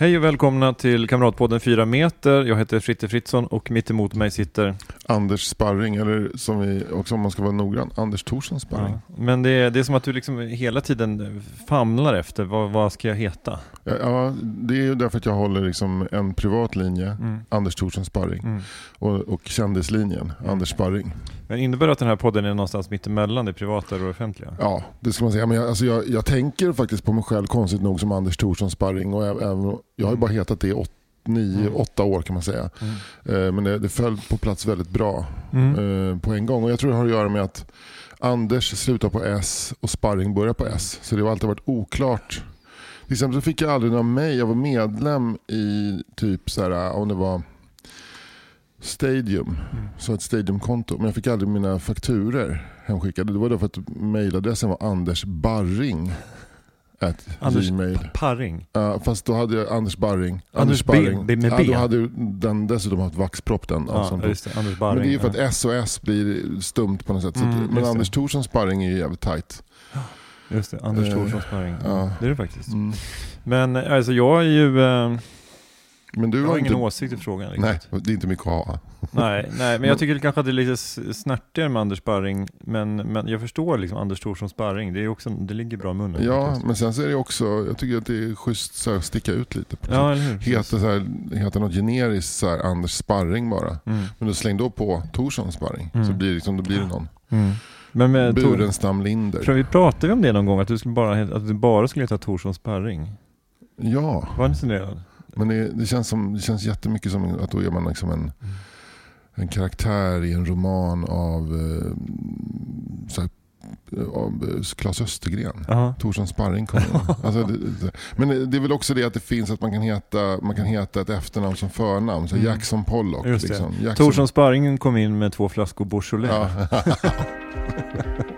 Hej och välkomna till Kamratpodden 4 meter. Jag heter Fritte Fritzson och mitt emot mig sitter Anders Sparring, eller som vi också om man ska vara noggrann, Anders Thorsson Sparring. Ja, men det är, det är som att du liksom hela tiden famlar efter vad, vad ska jag heta? Ja, ja, det är ju därför att jag håller liksom en privat linje, mm. Anders Thorsson Sparring, mm. och, och kändislinjen, mm. Anders Sparring. Men innebär det att den här podden är någonstans mittemellan det privata och det offentliga? Ja, det ska man säga. Men jag, alltså jag, jag tänker faktiskt på mig själv konstigt nog som Anders Thorsson Sparring och jag, jag har ju bara hetat det åt, nio, mm. åtta år kan man säga. Mm. Eh, men det, det föll på plats väldigt bra mm. Eh, på en gång. Och jag tror det har att göra med att Anders slutar på S och Sparring börjar på S. Så det har alltid varit oklart. Till exempel så fick jag aldrig några mejl. Jag var medlem i typ så här, om det var Stadium, mm. så ett Stadiumkonto. Men jag fick aldrig mina fakturer hemskickade. Det var därför att mejladressen var Anders Barring. At Anders Gmail. Parring? Uh, fast då hade jag Anders Barring. Anders, Anders Barring. B, med B? Ja, då hade den dessutom haft vaxpropp den. Ja, det, Anders Barring, men det är ju för att S och S blir stumt på något sätt. Mm, men Anders Thorsson Sparring är ju jävligt tight. Just det, Anders uh, Thorsson Sparring. Ja. Det är det faktiskt. Mm. Men alltså jag är ju... Uh, men du jag har, har ingen inte... åsikt i frågan. Riktigt. Nej, det är inte mycket att ha. nej, nej, men jag tycker kanske att det är lite snärtigare med Anders Sparring. Men, men jag förstår liksom Anders Thorsson Sparring. Det, är också, det ligger bra i munnen. Ja, men sen så är det också, jag tycker att det är schysst så att sticka ut lite. Ja, eller hur? Heter, så här, heter något generiskt så här, Anders Sparring bara. Mm. Men du släng då på Thorsson Sparring. Mm. Så blir liksom, då blir det någon. Mm. Men med Burenstam Linder. Tror vi pratade om det någon gång? Att du, skulle bara, att du bara skulle heta Thorsson Sparring? Ja. Var inte det? Men det, det, känns som, det känns jättemycket som att då är man liksom en, mm. en karaktär i en roman av, eh, så här, av eh, Claes Östergren. Uh-huh. Torsson Sparring alltså, det, det, Men det är väl också det att det finns att man kan heta, man kan heta ett efternamn som förnamn. Så mm. Jackson Pollock. Liksom. Torsson Sparring kom in med två flaskor Beaujolais. Ja.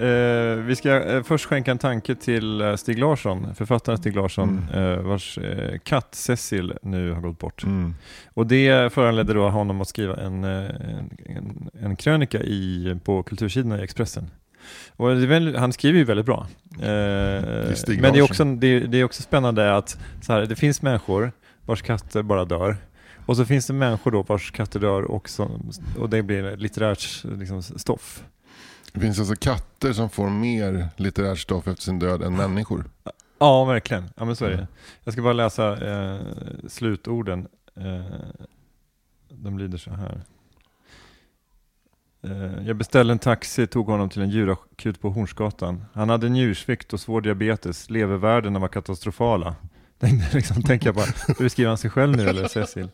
Eh, vi ska eh, först skänka en tanke till eh, Stig Larsson, författaren Stig Larsson, mm. eh, vars eh, katt Cecil nu har gått bort. Mm. Och det föranledde då honom att skriva en, eh, en, en, en krönika i, på kultursidorna i Expressen. Väl, han skriver ju väldigt bra. Det men det är, också, det, det, är också spännande att så här, det finns människor vars katter bara dör. Och så finns det människor då vars katter dör också, och det blir litterärt liksom, stoff. Det finns alltså katter som får mer litterärt stoff efter sin död än människor. Ja, verkligen. Ja, men så är det. Jag ska bara läsa eh, slutorden. Eh, de lyder så här. Eh, jag beställde en taxi, tog honom till en djurakut på Hornsgatan. Han hade njursvikt och svår diabetes. Levervärdena var katastrofala. Tänkte liksom, tänkte jag bara, beskriver han sig själv nu eller Cecil?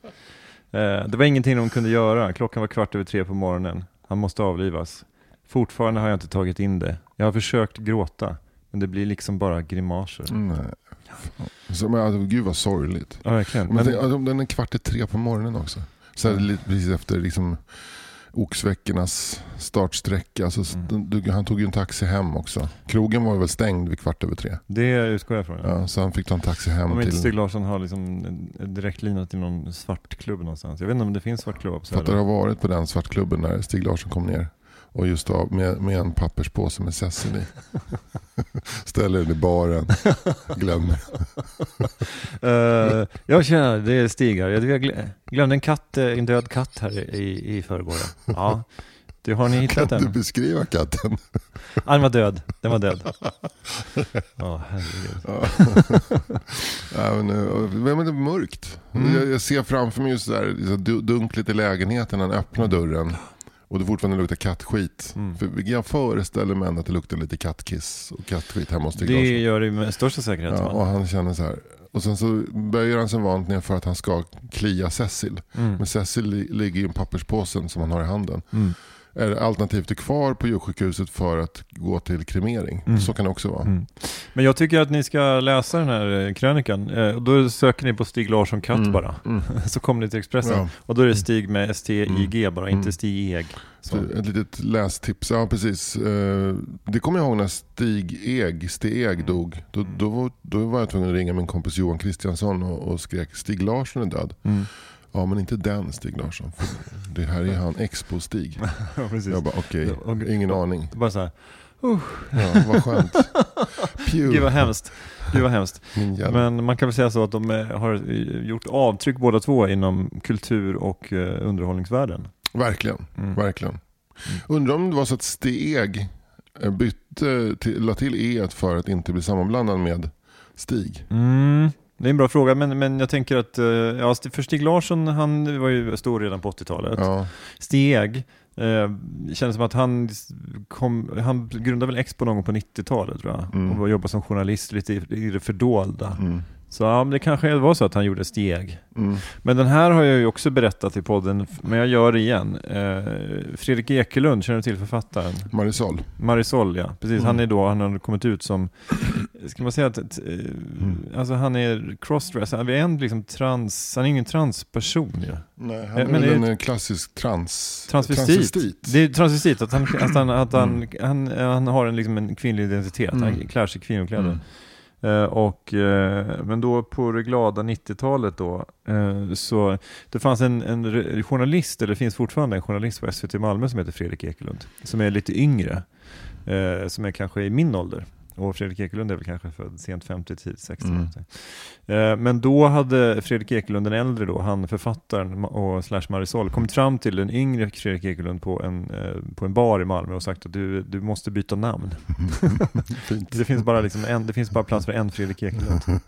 Eh, det var ingenting de kunde göra. Klockan var kvart över tre på morgonen. Han måste avlivas. Fortfarande har jag inte tagit in det. Jag har försökt gråta, men det blir liksom bara grimaser. Nej. Så, men, alltså, gud vad sorgligt. Ja, verkligen. Men, men, alltså, den är kvart i tre på morgonen också. Så här, lite precis efter liksom, oxveckornas startsträcka. Alltså, mm. du, han tog ju en taxi hem också. Krogen var väl stängd vid kvart över tre. Det utgår jag från. Ja. ja så han fick ta en taxi hem Om till... inte Stig Larsson har liksom en direktlina till någon svartklubb någonstans. Jag vet inte om det finns svartklubbar på Söder. Fattar du har varit på den svartklubben när Stig Larsson kom ner? Och just av, med, med en papperspåse med Cecil i. Ställer den i baren. Glömmer. uh, jag känner, det är Stig här. Jag glömde en katt, en död katt här i, i förrgår. Ja. Det har ni hittat Kan du den? beskriva katten? Ah, den var död. Den var död. Ja, herregud. Ja, men, eh, men det är mörkt. Mm. Jag, jag ser framför mig just där, så du- dunkligt i lägenheten han öppnar dörren. Och det fortfarande luktar kattskit. Mm. För jag föreställer mig att det luktar lite kattkiss och kattskit hemma hos Stig Det Larsson. gör det med största säkerhet. Ja, och han känner så här. Och sen så böjer han sig vant ner för att han ska klia Cecil. Mm. Men Cecil li- ligger i en papperspåsen som han har i handen. Mm. Är alternativt är kvar på djursjukhuset för att gå till kremering. Mm. Så kan det också vara. Mm. Men jag tycker att ni ska läsa den här eh, krönikan. Eh, Då söker ni på Stig Larsson Katt Mm. bara. Mm. Så kommer ni till Expressen. Ja. Och då är det Stig med S-T-I-G bara, Mm. inte Stig Eg. Så. Så ett litet lästips. Ja, precis. Eh, Det kommer jag ihåg när Stig Eg, Stig Eg dog. Då, då, var, då var jag tvungen att ringa min kompis Johan Kristiansson och, och skrek Stig Larsson är död. Mm. Ja, men inte den Stig Larsson. Det här är han Expo-Stig. Ja, precis. Jag bara okej, och- ingen aning. Bara så här, Ja, vad skönt. gud vad hemskt. Gud vad hemskt. Men man kan väl säga så att de eh, har eh, gjort avtryck båda två inom kultur och eh, underhållningsvärlden. Verkligen, Mm. verkligen. Undrar om det var så att Steg bytte, till, la till E för att inte bli sammanblandad med Stig. Mm. Det är en bra fråga, men, men jag tänker att eh, ja, för Stig Larsson, han var ju stor redan på 80-talet. Ja, Steg, eh, kändes som att han, kom, han grundade väl Expo någon gång på 90-talet tror jag. Mm. Och jobbade som journalist lite i, i det fördolda. mm, Så ja, det kanske var så att han gjorde Steg. mm, Men den här har jag ju också berättat i podden, men jag gör det igen. Eh, Fredrik Ekelund, känner du till författaren? Marisol. Marisol, ja. Precis. Mm. Han är då, han har kommit ut som, ska man säga att, eh, Mm. alltså han är crossdresser, han är en liksom trans, han är ingen transperson ju. Nej, han Eh, är men väl är en eh, klassisk trans... Transvestit. Det är transvestit, att han, att han, att han, Mm. han, han har en, liksom en kvinnlig identitet, han Mm. klär sig i kvinnokläder. Mm. Eh, och, men då på det glada 90-talet då, så det fanns en, en journalist, eller det finns fortfarande en journalist på SVT Malmö som heter Fredrik Ekelund, som är lite yngre, som är kanske i min ålder. Och Fredrik Ekelund är väl kanske född sent 50, tidigt 60. Mm. Eh, men då hade Fredrik Ekelund, den äldre då, han författaren och slash Marisol, kommit fram till den yngre Fredrik Ekelund på en, eh, på en bar i Malmö och sagt att du, du måste byta namn. Det finns bara, liksom en, det finns bara plats för en Fredrik Ekelund.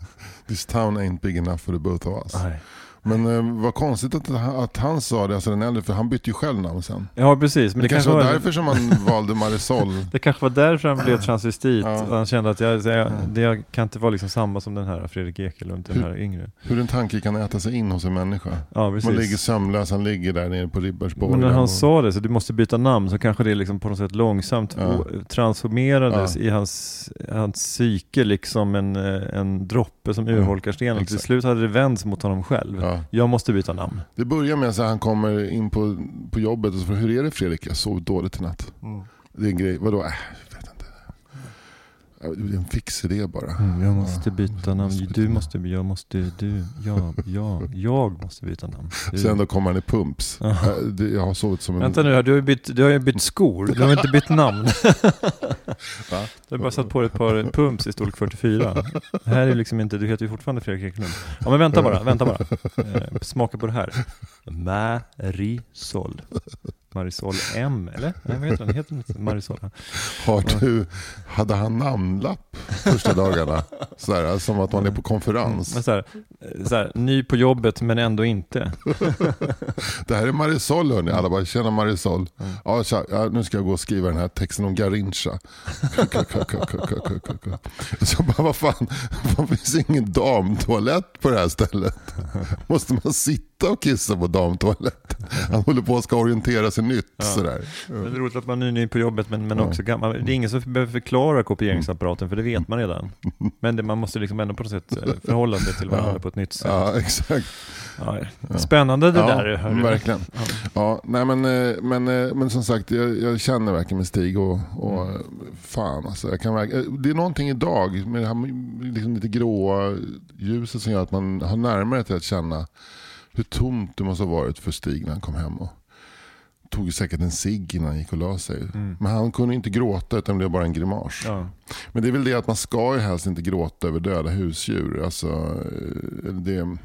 This town ain't big enough for the both of us. Nej. Men eh, vad konstigt att, att han sa det, alltså den äldre, för han bytte ju själv namn sen. Ja, precis. Men det, det, kanske var var, därför som han valde Marisol. det kanske var därför han blev transvestit. Ja. Han kände att jag, jag, det, jag kan inte vara liksom samma som den här Fredrik Ekelund, den här yngre. Hur en tanke kan äta sig in hos en människa. Ja, precis. Man ligger sömnös, han ligger där nere på Ribbersborg. Men när han och- sa det, så du måste byta namn, så kanske det liksom på något sätt långsamt Ja. transformerades Ja. i hans, hans psyke, liksom en, eh, en droppe som urholkar stenen. Till slut hade det vänts mot honom själv. Ja. Jag måste byta namn. Det börjar med att han kommer in på, på jobbet och så frågar hur är det Fredrik? Jag sov dåligt i natt. Det är en grej, vadå? Äh, jag vet inte. Det är en fix idé bara. Mm, jag måste byta namn. måste byta Du namn. måste, jag måste, du, jag, jag, jag måste byta namn. Du. Sen då kommer han i pumps. Äh, Jag har sovit som en... Vänta nu du har ju bytt, du har ju bytt skor, du har inte bytt namn. Va? Du har bara satt på dig ett par pumps i storlek 44. Det här är liksom inte, du heter ju fortfarande Fredrik Ekelund. Ja men vänta bara, vänta bara. Eh, smaka på det här. Marisol. Marisol M, eller? Nej, vad heter den? Heter inte Marisol? Har du, hade han namnlapp första dagarna? Sådär, som att man är på Men konferens. så här, så här, ny på jobbet men ändå inte. Det här är Marisol hörni. Alla bara, tjena Marisol. Mm. Ja, tja, ja, nu ska jag gå och skriva den här texten om Garincha. Så bara, vad fan, det finns ingen damtoalett på det här stället. Måste man sitta och kissa på damtoaletten? Han håller på att ska orientera sig nytt. Ja. Sådär. Det är roligt att man är ny på jobbet men, men Ja. också gammal. Det är ingen som behöver förklara kopieringsapparaten för det vet man redan. Men det, man måste liksom ändå på något sätt eh, förhålla sig till varandra Ja. på ett nytt sätt. Ja, exakt. Ja. Spännande det Ja, där. hörru. verkligen. Ja. Ja, nej men, eh, men, eh, men som sagt, jag, jag känner verkligen med Stig och, och Mm. fan alltså. Jag kan verkligen, det är någonting idag med det här liksom lite gråa ljuset som gör att man har närmare till att känna hur tomt det måste ha varit för Stig när han kom hem. Och tog säkert en cigg innan han gick och la sig. Mm. Men han kunde inte gråta utan det blev bara en grimas. Ja. Men det är väl det att man ska ju helst inte gråta över döda husdjur. Alltså, eh, det,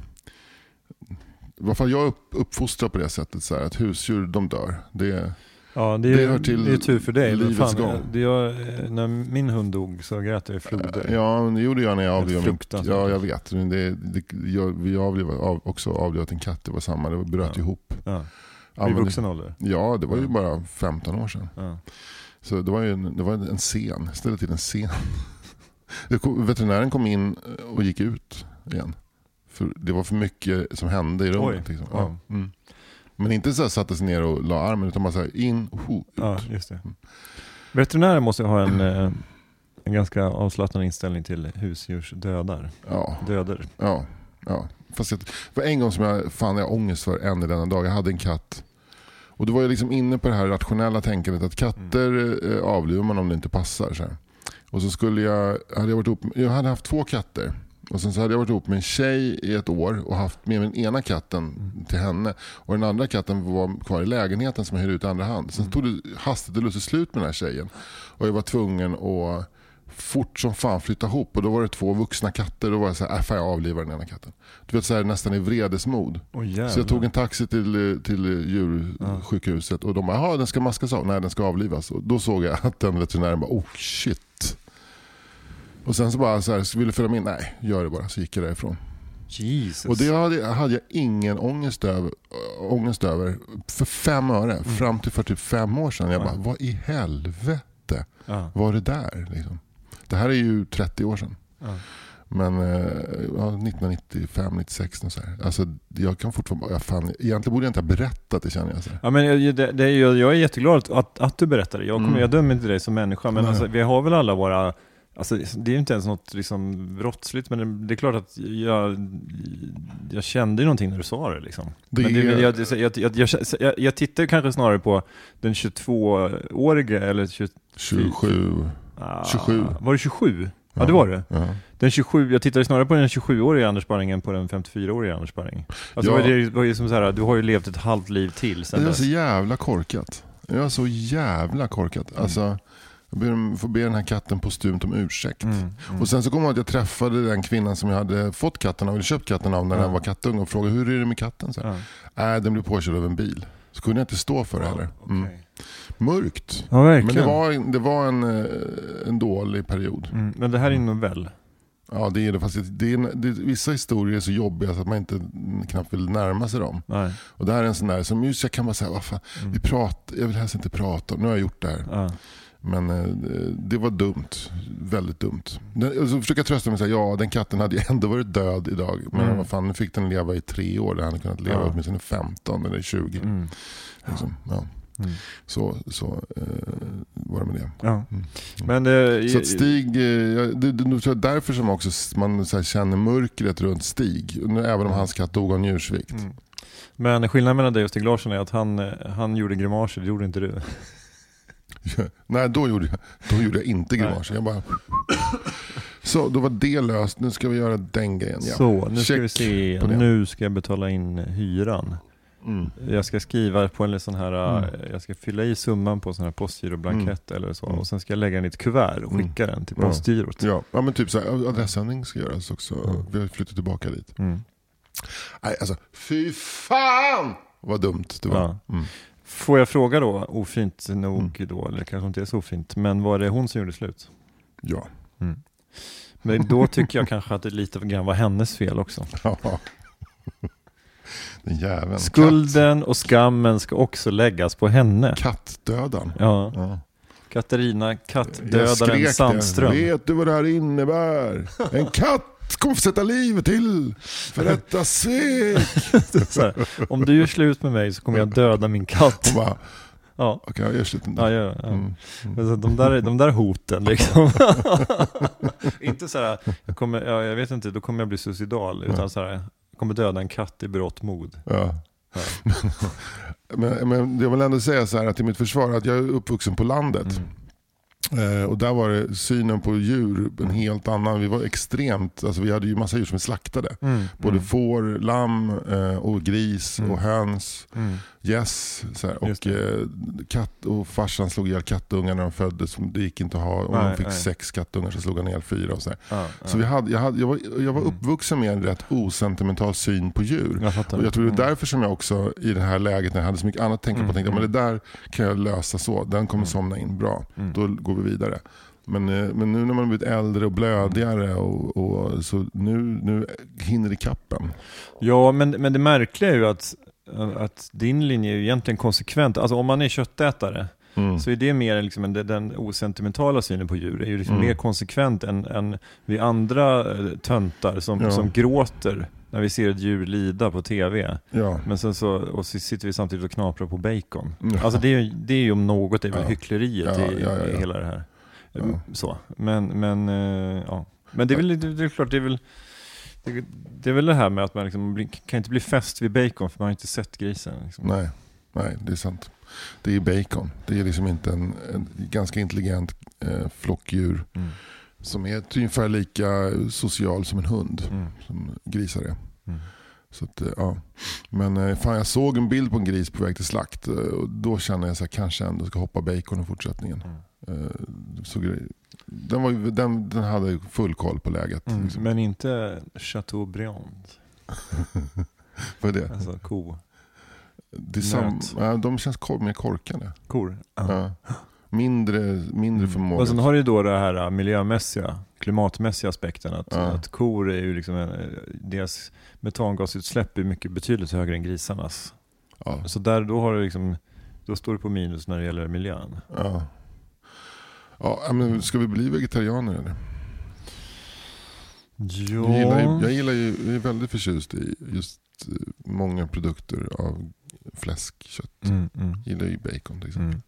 i alla fall jag är upp, uppfostrad på det sättet. Så här, att husdjur de dör. Det, Ja, det är, Det hör till det är tur för dig. livets Fan, gång. Det jag, eh, när min hund dog så grät jag i floder. Ja, men det gjorde jag när jag avlivade min fruktansvärt. Ja, jag vet. Men det, det, jag, vi avlivade av, också avlivat en katt, det var samma. Det bröt Ja. ihop. Ja. I vuxen ålder. Ja, det var ju Ja. bara 15 år sedan. Ja. Så det var ju en, det var en scen, ställde till en scen. Kom, veterinären kom in och gick ut igen. För det var för mycket som hände i rummet. Oj. Liksom. Ja. Ja. Mm. Men inte så här satte sig ner och la armen utan bara så här in, ho, ut. ja, just det. Veterinärer måste ha en, eh, en ganska avslappnad inställning till husdjursdödar. Ja, Döder. ja, ja. Fast jag, det var en gång som jag fann jag ångest för än i denna dag. Jag hade en katt. Och då var jag liksom inne på det här rationella tänkandet att katter eh, avlivar man om det inte passar. Så här. Och så skulle jag, hade jag varit ihop, jag hade haft två katter. Och sen så hade jag varit ihop med en tjej i ett år och haft med mig den ena katten till henne. Och den andra katten var kvar i lägenheten som jag hyrde ut i andra hand. Sen tog det hastigt och lustigt slut med den här tjejen. Och jag var tvungen att fort som fan flytta ihop. Och då var det två vuxna katter. Då var jag så här, äh, fan jag avlivar den ena katten. Du vet så här, nästan i vredesmod. Oh, Så jag tog en taxi till, till djursjukhuset och de bara, den ska maskas av. Nej den ska avlivas. Och då såg jag att den veterinären bara, oh shit. Och sen så bara så här, ville jag följa med. Nej, gör det bara. Så gick jag därifrån. Jesus. Och det hade, hade jag ingen ångest över, ångest över för fem öre. Fram till för typ fem år sedan. Jag Mm. Ja. bara, vad i helvete ja. var det där? Liksom. Det här är ju 30 år sedan. Men eh, ja, 1995, 96 och så här. Alltså, jag kan fortfarande bara, ja, fan, egentligen borde jag inte ha berättat det känner jag. Så här. Ja, men jag, det, det jag är jätteglad att, att du berättar det. Jag, kommer, Mm. jag dömer inte dig som människa, men alltså, vi har väl alla våra Alltså, det är ju inte ens något liksom brottsligt, men det, det är klart att jag, jag kände ju någonting när du sa det. Liksom. Det men det, är- jag, jag, jag, jag, jag, jag tittar kanske snarare på den 22-årige, eller 20, 27. ah, 27. Var det 27? Ja, det var det. Ja. Den 27, jag tittade snarare på den 27-åriga Anders Sparring än på den 54-åriga Anders Sparring. Alltså, Ja. det var ju som så här, du har ju levt ett halvt liv till sen Det är dess. så jävla korkat. Det är så jävla korkat. Mm. Alltså, jag ber, får be den här katten postumt om ursäkt. Mm, mm. Och sen så kom jag att jag träffade den kvinnan som jag hade fått katten av, eller köpt katten av när Ja. den var kattung och frågade hur är det med katten? Så här. Nej, den blev påkörd av en bil. Så kunde jag inte stå för det heller. Mm. Mörkt. Ja. Men det var, det var en, eh, en dålig period. Mm, men det här är en novell. Ja, det är det. Fast det, är, det, vissa historier är så jobbiga så att man inte knappt vill närma sig dem. Nej. Och det här är en sån där som just jag kan bara säga, vad fan, Mm. vi pratar, jag vill helst inte prata om, nu har jag gjort det här. Ja. Men eh, det var dumt, väldigt dumt. Den- så försöker jag trösta mig och säga, ja den katten hade ju ändå varit död idag. Men Mm. vad fan, nu fick den leva i tre år, den hade kunnat leva Ja. åtminstone 15 eller 20. Mm. Liksom. Ja. Mm. Så, så eh, var det med det. Ja. Mm. Men det, Så Stig, eh, det, det, det är därför som också man här, känner mörkret runt Stig. Även om hans katt dog av njursvikt. Mm. Men skillnaden mellan dig och Stig Larsson är att han, eh, han gjorde grimaser, det gjorde inte du. Nej, då gjorde jag, då gjorde jag inte grimaser. Jag bara... Så, då var det löst. Nu ska vi göra den grejen. Ja. Så, nu ska Check vi se. Nu ska jag betala in hyran. Mm. Jag ska skriva på en sån här, Mm. jag ska fylla i summan på en sån här postgiroblankett eller så. Mm. Och sen ska jag lägga den i ett kuvert och Mm. skicka den till postgirot. Ja, ja, men typ så här, adressändring ska göras också. Mm. Vi har flyttat tillbaka dit. Mm. Nej, alltså fy fan vad dumt det var. Ja. Mm. Får jag fråga då, ofint nog Mm. då, eller kanske inte är så ofint, men var det hon som gjorde slut? Ja. Men då tycker jag kanske att det lite grann var hennes fel också. ja. Den jäveln. Skulden och skammen ska också läggas på henne. Katt, kattdödaren. Ja, Ja. Katarina Kattdödaren Sandström. det. Vet du vad det här innebär? En katt kommer få sätta livet till för detta svek. Här, Om du gör slut med mig så kommer jag döda min katt. Bara, Ja, okej jag gör slut ändå. ja, ja, ja. Mm. Så De, där, de där hoten liksom. inte så här, jag, kommer, ja, jag vet inte, då kommer jag bli suicidal. Utan så här, jag kommer döda en katt i berått mod. Ja. Ja. men, men jag vill ändå säga så här att i mitt försvar att jag är uppvuxen på landet. Mm. Eh, och där var det synen på djur en helt annan. Vi var extremt, alltså vi hade ju massa djur som vi slaktade. Mm. Både mm. får, lamm eh, och gris Mm. och höns. Mm. Yes, så här. Och, eh, katt, och farsan slog ihjäl kattungar när de föddes. Det gick inte att ha. Om Nej, de fick nej. sex kattungar så slog han ihjäl fyra. Och så. Ja, Så ja. vi hade, jag, hade, jag, var, jag var Mm. uppvuxen med en rätt osentimental syn på djur. Jag. Och jag tror det är Mm. därför som jag också i det här läget när jag hade så mycket annat att tänka på Mm, tänkte mm. men det där kan jag lösa så. Den kommer Mm. somna in bra. Mm. Då går vi vidare. Men, eh, men nu när man blivit äldre och blödigare och, och så nu, nu hinner det kappen. Ja, men, men det märkliga är ju att, att din linje är ju egentligen konsekvent. Alltså om man är köttätare Mm. så är det mer liksom en, den osentimentala synen på djur. är ju liksom Mm. mer konsekvent än, än vi andra eh, töntar som, Ja. som gråter när vi ser ett djur lida på tv. Ja. Men sen så, och så sitter vi samtidigt och knaprar på bacon. Ja. Alltså det är, det är ju om något, det är väl Ja. hyckleriet i, i hela det här. Så. Men, men, eh, ja. men det är väl det, det är klart, det är väl det, det är väl det här med att man liksom kan inte bli fäst vid bacon för man har inte sett grisen. Liksom. Nej, nej, det är sant. Det är bacon. Det är liksom inte en, en ganska intelligent eh, flockdjur Mm. som är ungefär lika social som en hund. Mm. Som grisar är. Mm. Så att, eh, ja. Men eh, fan, jag såg en bild på en gris på väg till slakt. eh, Och då kände jag att jag kanske ändå ska hoppa bacon i fortsättningen. Mm. Så, gre- den, var, den, den hade full koll på läget. Mm. Liksom. Men inte Chateaubriand, Vad är det? alltså ko. det är sam, ja, de känns kor, mer korkade. Kor. Ja. Mindre, mindre förmåga. Mm. Och sen har du då det här miljömässiga, klimatmässiga aspekten. Att, Ja. att kor är ju liksom, en, deras metangasutsläpp är mycket betydligt högre än grisarnas. ja. Så där, då har du liksom, då står du på minus när det gäller miljön. Ja. Ja, men ska vi bli vegetarianer eller? Ja. Jag, gillar ju, jag, gillar ju, jag är väldigt förtjust i just eh, många produkter av fläskkött. Mm, mm, Jag gillar ju bacon till exempel. mm.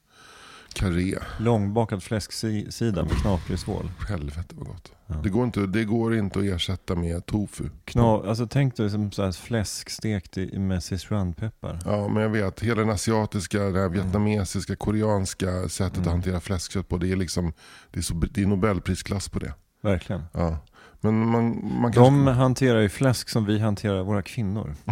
Karré, Långbakad fläsksida med knaprissvål. helvete vad gott. Ja. Det, går inte, det går inte att ersätta med tofu. Kna, alltså tänk dig som så här fläsk stekt i- med Sichuanpeppar. Ja, men jag vet, hela den asiatiska, det här vietnamesiska, koreanska sättet Mm. att hantera fläskkött på, det är liksom, det är, så, det är nobelprisklass på det. Verkligen. Ja. Men man, man De kanske... hanterar ju fläsk som vi hanterar våra kvinnor.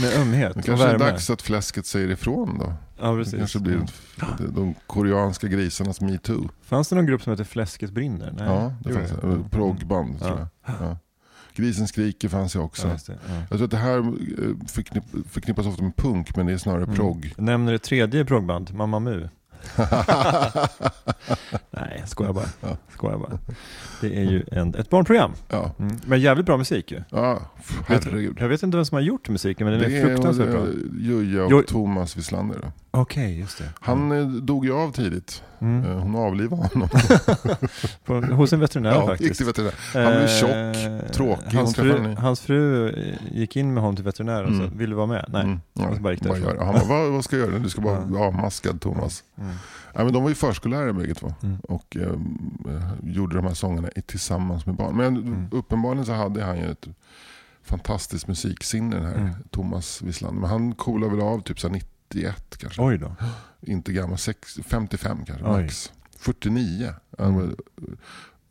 Med ömhet Det och kanske är värme. dags att fläsket säger ifrån då. Ja, Det precis. kanske blir Mm. de, koreanska grisarnas metoo. Fanns det någon grupp som hette Fläsket brinner? Nej, Ja, det fanns det. det. Mm. Proggband Ja. tror jag. Ja. Grisen skriker fanns ju också. Ja, det. Ja. Jag tror att det här eh, förknipp, förknippas ofta med punk men det är snarare Mm. progg. Nämner ett tredje proggband, Mamma Mu. Nej, jag skojar bara. Ja. Skojar bara. Det är ju en, ett barnprogram. ja. Mm. Men jävligt bra musik ju. ja, herregud. Jag vet inte vem som har gjort musiken, men den Det är fruktansvärt bra. eh, Joja och Jo- Thomas Wislander. Okej, just det. Han eh, dog ju av tidigt. Mm. Eh, Hon avlivade honom. På, hos en veterinär ja, gick faktiskt. till veterinär. Han blev tjock, tråkig, Hans fru, hans fru eh, gick in med honom till veterinären och Mm. sa, vill du vara med? Nej. Mm. Ja, så bara gick bara gör. Han bara, vad, vad ska jag göra? Du ska bara Ja. vara avmaskad Thomas. Mm. Ja, men de var ju förskollärare bägge två. Mm. Och eh, gjorde de här sångerna tillsammans med barn. Men Mm. uppenbarligen så hade han ju ett fantastiskt musiksinne den här Mm. Thomas Wislander. Men han coolade väl av typ så här 91 kanske. Oj då. Inte gammal, sex, 55 kanske Oj. max. 49. Han Mm.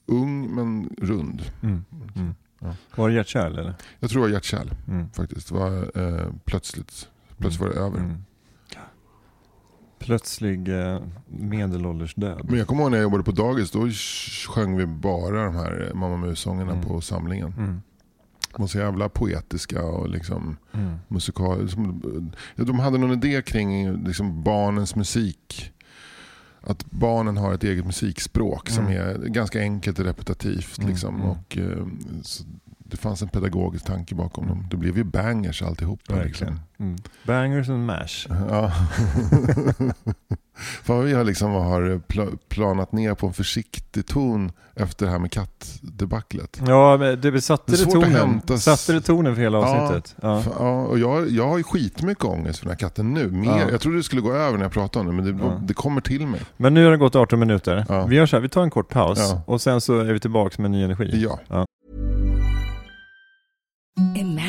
ung men rund. Mm. Mm. Ja. Var det hjärtkärl eller? Jag tror det var hjärtkärl Mm. faktiskt. Det var eh, plötsligt. Plötsligt var det över. Mm. Plötslig eh, medelålders död. Men jag kommer ihåg när jag jobbade på dagis. Då sjöng vi bara de här eh, Mamma Mu-sångerna Mm. på samlingen. De var så jävla poetiska och liksom Mm. musikal. som- ja, De hade någon idé kring liksom barnens musik. Att barnen har ett eget musikspråk som Mm. är ganska enkelt och repetitivt. Mm, Liksom. mm. Och, eh, så det fanns en pedagogisk tanke bakom dem. Det blev ju bangers alltihopa. Verkligen. Liksom. Mm. Bangers and mash. Ja. För vi har, liksom har pla- planat ner på en försiktig ton efter det här med kattdebaclet. Ja, men det satte Det tonen. hämta Satte det tonen för hela Ja. avsnittet? Ja. F- Ja, och jag, jag har ju skitmycket ångest för den här katten nu. Mer, Ja. Jag trodde det skulle gå över när jag pratade om det, men det, Ja. det kommer till mig. Men nu har det gått 18 minuter. Ja. Vi gör så här, vi tar en kort paus Ja. och sen så är vi tillbaka med ny energi. Ja. Imagine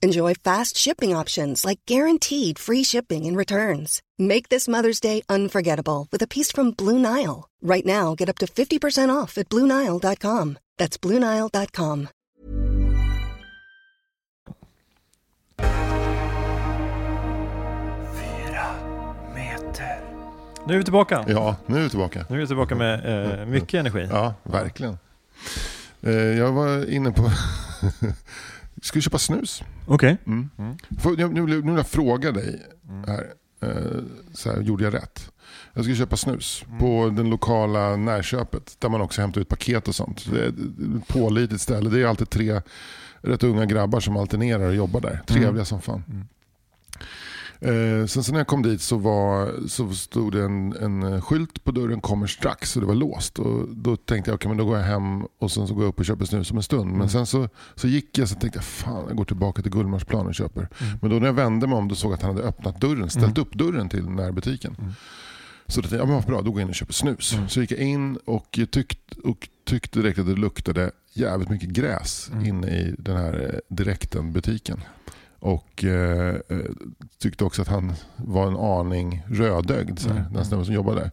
Enjoy fast shipping options like guaranteed free shipping and returns. Make this Mother's Day unforgettable with a piece from Blue Nile. Right now, get up to 50% off at BlueNile.com. That's BlueNile.com. Nu är vi tillbaka. Ja, nu är vi tillbaka. Nu är vi tillbaka med eh, mycket energi. Ja, verkligen. Eh, jag var inne på... Ska köpa snus? Okej. Mm. Får- jag- Nu, nu vill jag fråga dig här. Eh, Så här, gjorde jag rätt? Jag ska köpa snus på den lokala närköpet där man också hämtar ut paket och sånt. Det är ett pålitligt ställe. Det är alltid tre rätt unga grabbar som alternerar och jobbar där. Trevliga som fan. Eh, sen så när jag kom dit så, var, så stod det en, en skylt på dörren kommer strax och det var låst. Och då tänkte jag okej men då går jag hem och sen så går jag upp och köper snus om en stund. Men sen så, så gick jag så tänkte jag fan jag går tillbaka till Gullmarsplan och köper. Men då när jag vände mig om då såg jag att han hade öppnat dörren, ställt upp dörren till närbutiken. Så då tänkte jag, ja, bra, då går jag in och köper snus. Så gick jag in och, tyckt, och tyckte direkt att det luktade jävligt mycket gräs inne i den här eh, direkten butiken. Och eh, eh, tyckte också att han var en aning rödögd, så här, den snubben som jobbade där.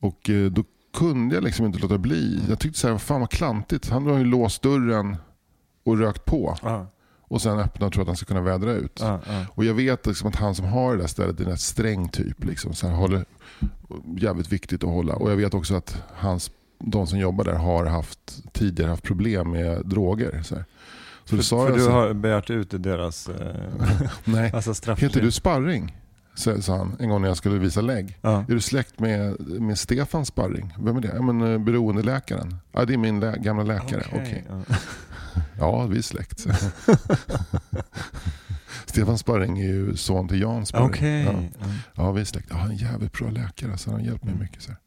Och eh, då kunde jag liksom inte låta bli. Jag tyckte så här, fan vad klantigt. Han har ju låst dörren och rökt på. Ja, Och sen öppnat och tror att han ska kunna vädra ut. ja, ja. Och jag vet liksom att han som har det där stället är en rätt sträng typ. Liksom, så här, håller, jävligt viktigt att hålla. Och jag vet också att hans, de som jobbar där har haft, tidigare haft problem med droger. Så, här. Så det sa För du har begärt ut deras eh, nej, alltså heter du Sparring? Sa han en gång när jag skulle visa lägg. Ja. Är du släkt med, med Stefan Sparring? Vem är det? Ja, men, eh, beroendeläkaren. Ja, det är min lä- gamla läkare. Okej. ja. Ja, vi är släkt. Stefan Sparring är ju son till Jan Sparring. Okej. Ja. Ja. Vi är släkt. Ja, han är en jävligt bra läkare. Så han hjälpt mig mycket. Så här.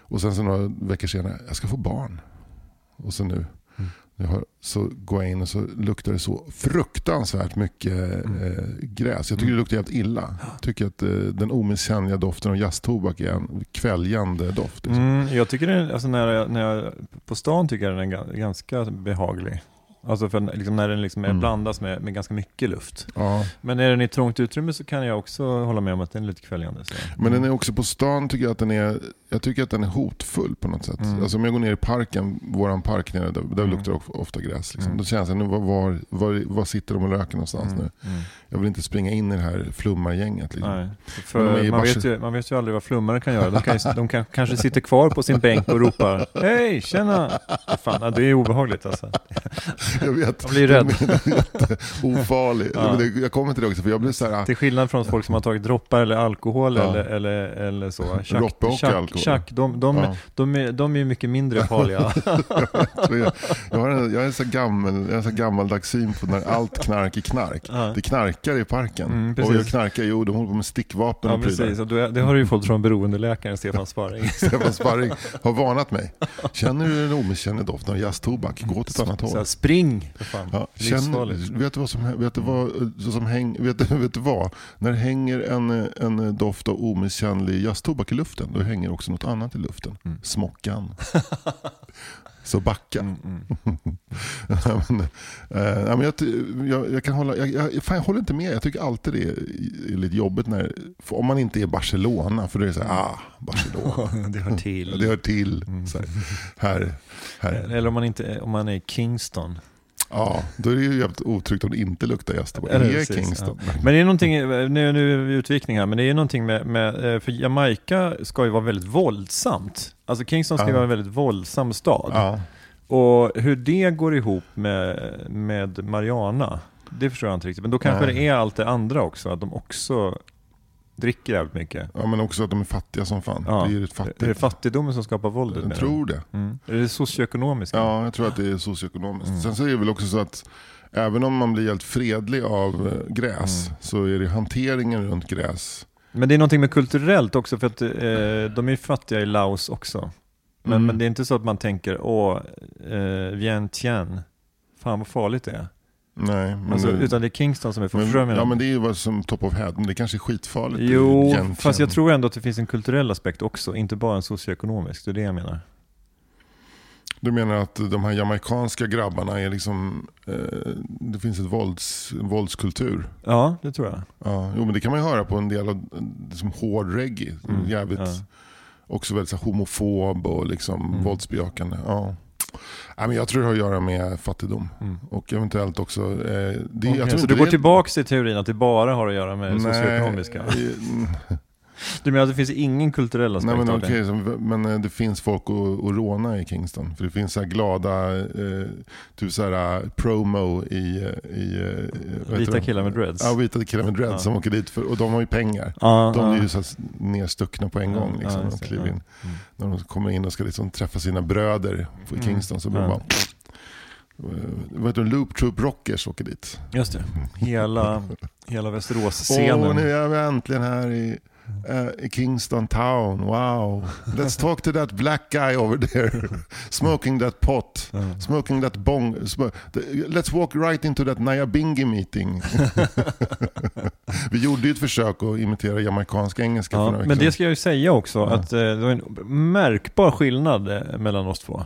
Och sen så några veckor senare, jag ska få barn. Och så nu, har, så går jag in och så luktar det så fruktansvärt mycket eh, gräs. Jag tycker det luktar helt illa. Jag tycker att eh, den omisskännliga doften av jazztobak är en kväljande doft. Liksom. Mm, jag tycker det, alltså när jag, när jag, på stan tycker jag den är ga- ganska behaglig. Alltså för liksom när den liksom Mm. blandas med, med ganska mycket luft. Ja. Men är den i trångt utrymme så kan jag också hålla med om att den är lite kväljande. Så. Men den är också på stan tycker jag att den är, jag tycker att den är hotfull på något sätt. Mm. Alltså om jag går ner i parken, våran park nere, där, där Mm. luktar det of- ofta gräs. Liksom. Mm. Då känns det, nu, var, var, var, var sitter de och röker någonstans Mm, nu? mm. Jag vill inte springa in i det här flummargänget. Liksom. Nej, för man, vet ju, man vet ju aldrig vad flummare kan göra. De, kan, de kan, kanske sitter kvar på sin bänk och ropar Hej, tjena! Fan, det är obehagligt alltså. Jag vet. Jag blir rädd. Jätteofarlig. Ja. Jag kommer till det också, för jag blir så här... Till skillnad från folk som har tagit droppar eller alkohol Ja. eller, eller, eller så. Droppe och alkohol. Chack, de, de, Ja. de, är, de är mycket mindre farliga. Jag, jag, har en, jag är en så här gammal, jag har en så gammaldags syn på när allt knark är knark. Ja. Det knarkar i parken. Mm, och jag knarkar, jo de håller på med stickvapen ja, och prylar. precis. Och du, det har du ju fått från beroendeläkaren Stefan Sparring. Stefan Sparring har varnat mig. Känner du den omisskännliga doften av jazztobak, gå åt ett annat håll. spring! För fan. Ja, känner, Livsfarligt. vet du vad som, vet du vad, som häng, vet, vet du vad? När det hänger en, en doft av omisskännlig jazztobak i luften, då hänger också något annat i luften. Mm. Smockan. Så backa. Mm, mm. Ja, men, eh, ja, men jag, ty- jag, jag kan hålla, jag, jag, fan, jag håller inte med. Jag tycker alltid det är, är lite jobbigt när, om man inte är Barcelona, för då är det så här, ah, Barcelona. det hör till. Det hör till. Så här, här, här. Eller om man, inte, om man är Kingston. Ja, då är det ju jävligt otryggt om det inte luktar jazztobak. Eller Det är Kingston. Men det är någonting, nu, nu är vi utvikning här, men det är någonting med, med, eh, för Jamaica ska ju vara väldigt våldsamt. Alltså Kingston ska ju Ja. vara en väldigt våldsam stad. Ja. Och hur det går ihop med, med Mariana, det förstår jag inte riktigt. Men då kanske Nej. det är allt det andra också, att de också dricker jävligt mycket. Ja, men också att de är fattiga som fan. Ja. Det är fattigt. Är det fattigdomen som skapar våldet? Jag tror det. Mm. Är det socioekonomiskt? Ja, jag tror att det är socioekonomiskt. Mm. Sen så är det väl också så att även om man blir helt fredlig av eh, gräs Mm. så är det hanteringen runt gräs. Men det är någonting med kulturellt också, för att eh, de är ju fattiga i Laos också. Men, Mm. men det är inte så att man tänker, åh, eh, Vientiane, fan vad farligt det är. Nej, men Alltså, det, utan det är Kingston som är förstörd ja, men det är ju vad som top of head. Men det kanske är skitfarligt. Jo, Vientiane. fast jag tror ändå att det finns en kulturell aspekt också, inte bara en socioekonomisk, det är det jag menar. Du menar att de här jamaikanska grabbarna är liksom, eh, det finns ett vålds, våldskultur. Ja, det tror jag. Ja, jo, men det kan man ju höra på en del av som hård reggae. Mm, Jävligt, ja. Också väldigt så här, homofob och liksom Mm. våldsbejakande. Ja. Jag tror det har att göra med fattigdom. Mm. Och eventuellt också... Eh, det, tror så du går är- tillbaka till teorin att det bara har att göra med Nej, socioekonomiska? Du menar att det finns ingen kulturell aspekt Nej, men, av det? okej, så, men eh, det finns folk att, att råna i Kingston. För det finns så glada eh, typ så här, eh, promo i... eh, i Vita killar med dreads? Ja, vita killar med dreads Ja. som åker dit. För, och de har ju pengar. Ja, De ja. är ju så nerstuckna på en gång. Liksom, just de det, in. Mm. När de kommer in och ska liksom träffa sina bröder i Mm. Kingston så blir de bara... Vad heter det? Loop Troop Rockers åker dit. Just det, hela, hela Åh, Västerås-scenen. nu är vi äntligen här i, i Kingston Town. Wow. Let's talk to that black guy over there. Smoking that pot. Smoking that bong. Sm- Let's walk right into that Nyabingi meeting. vi gjorde ju ett försök att imitera jamaicansk engelska för Ja, några men det ska jag ju säga också, Ja. att eh, det var en märkbar skillnad eh, mellan oss två.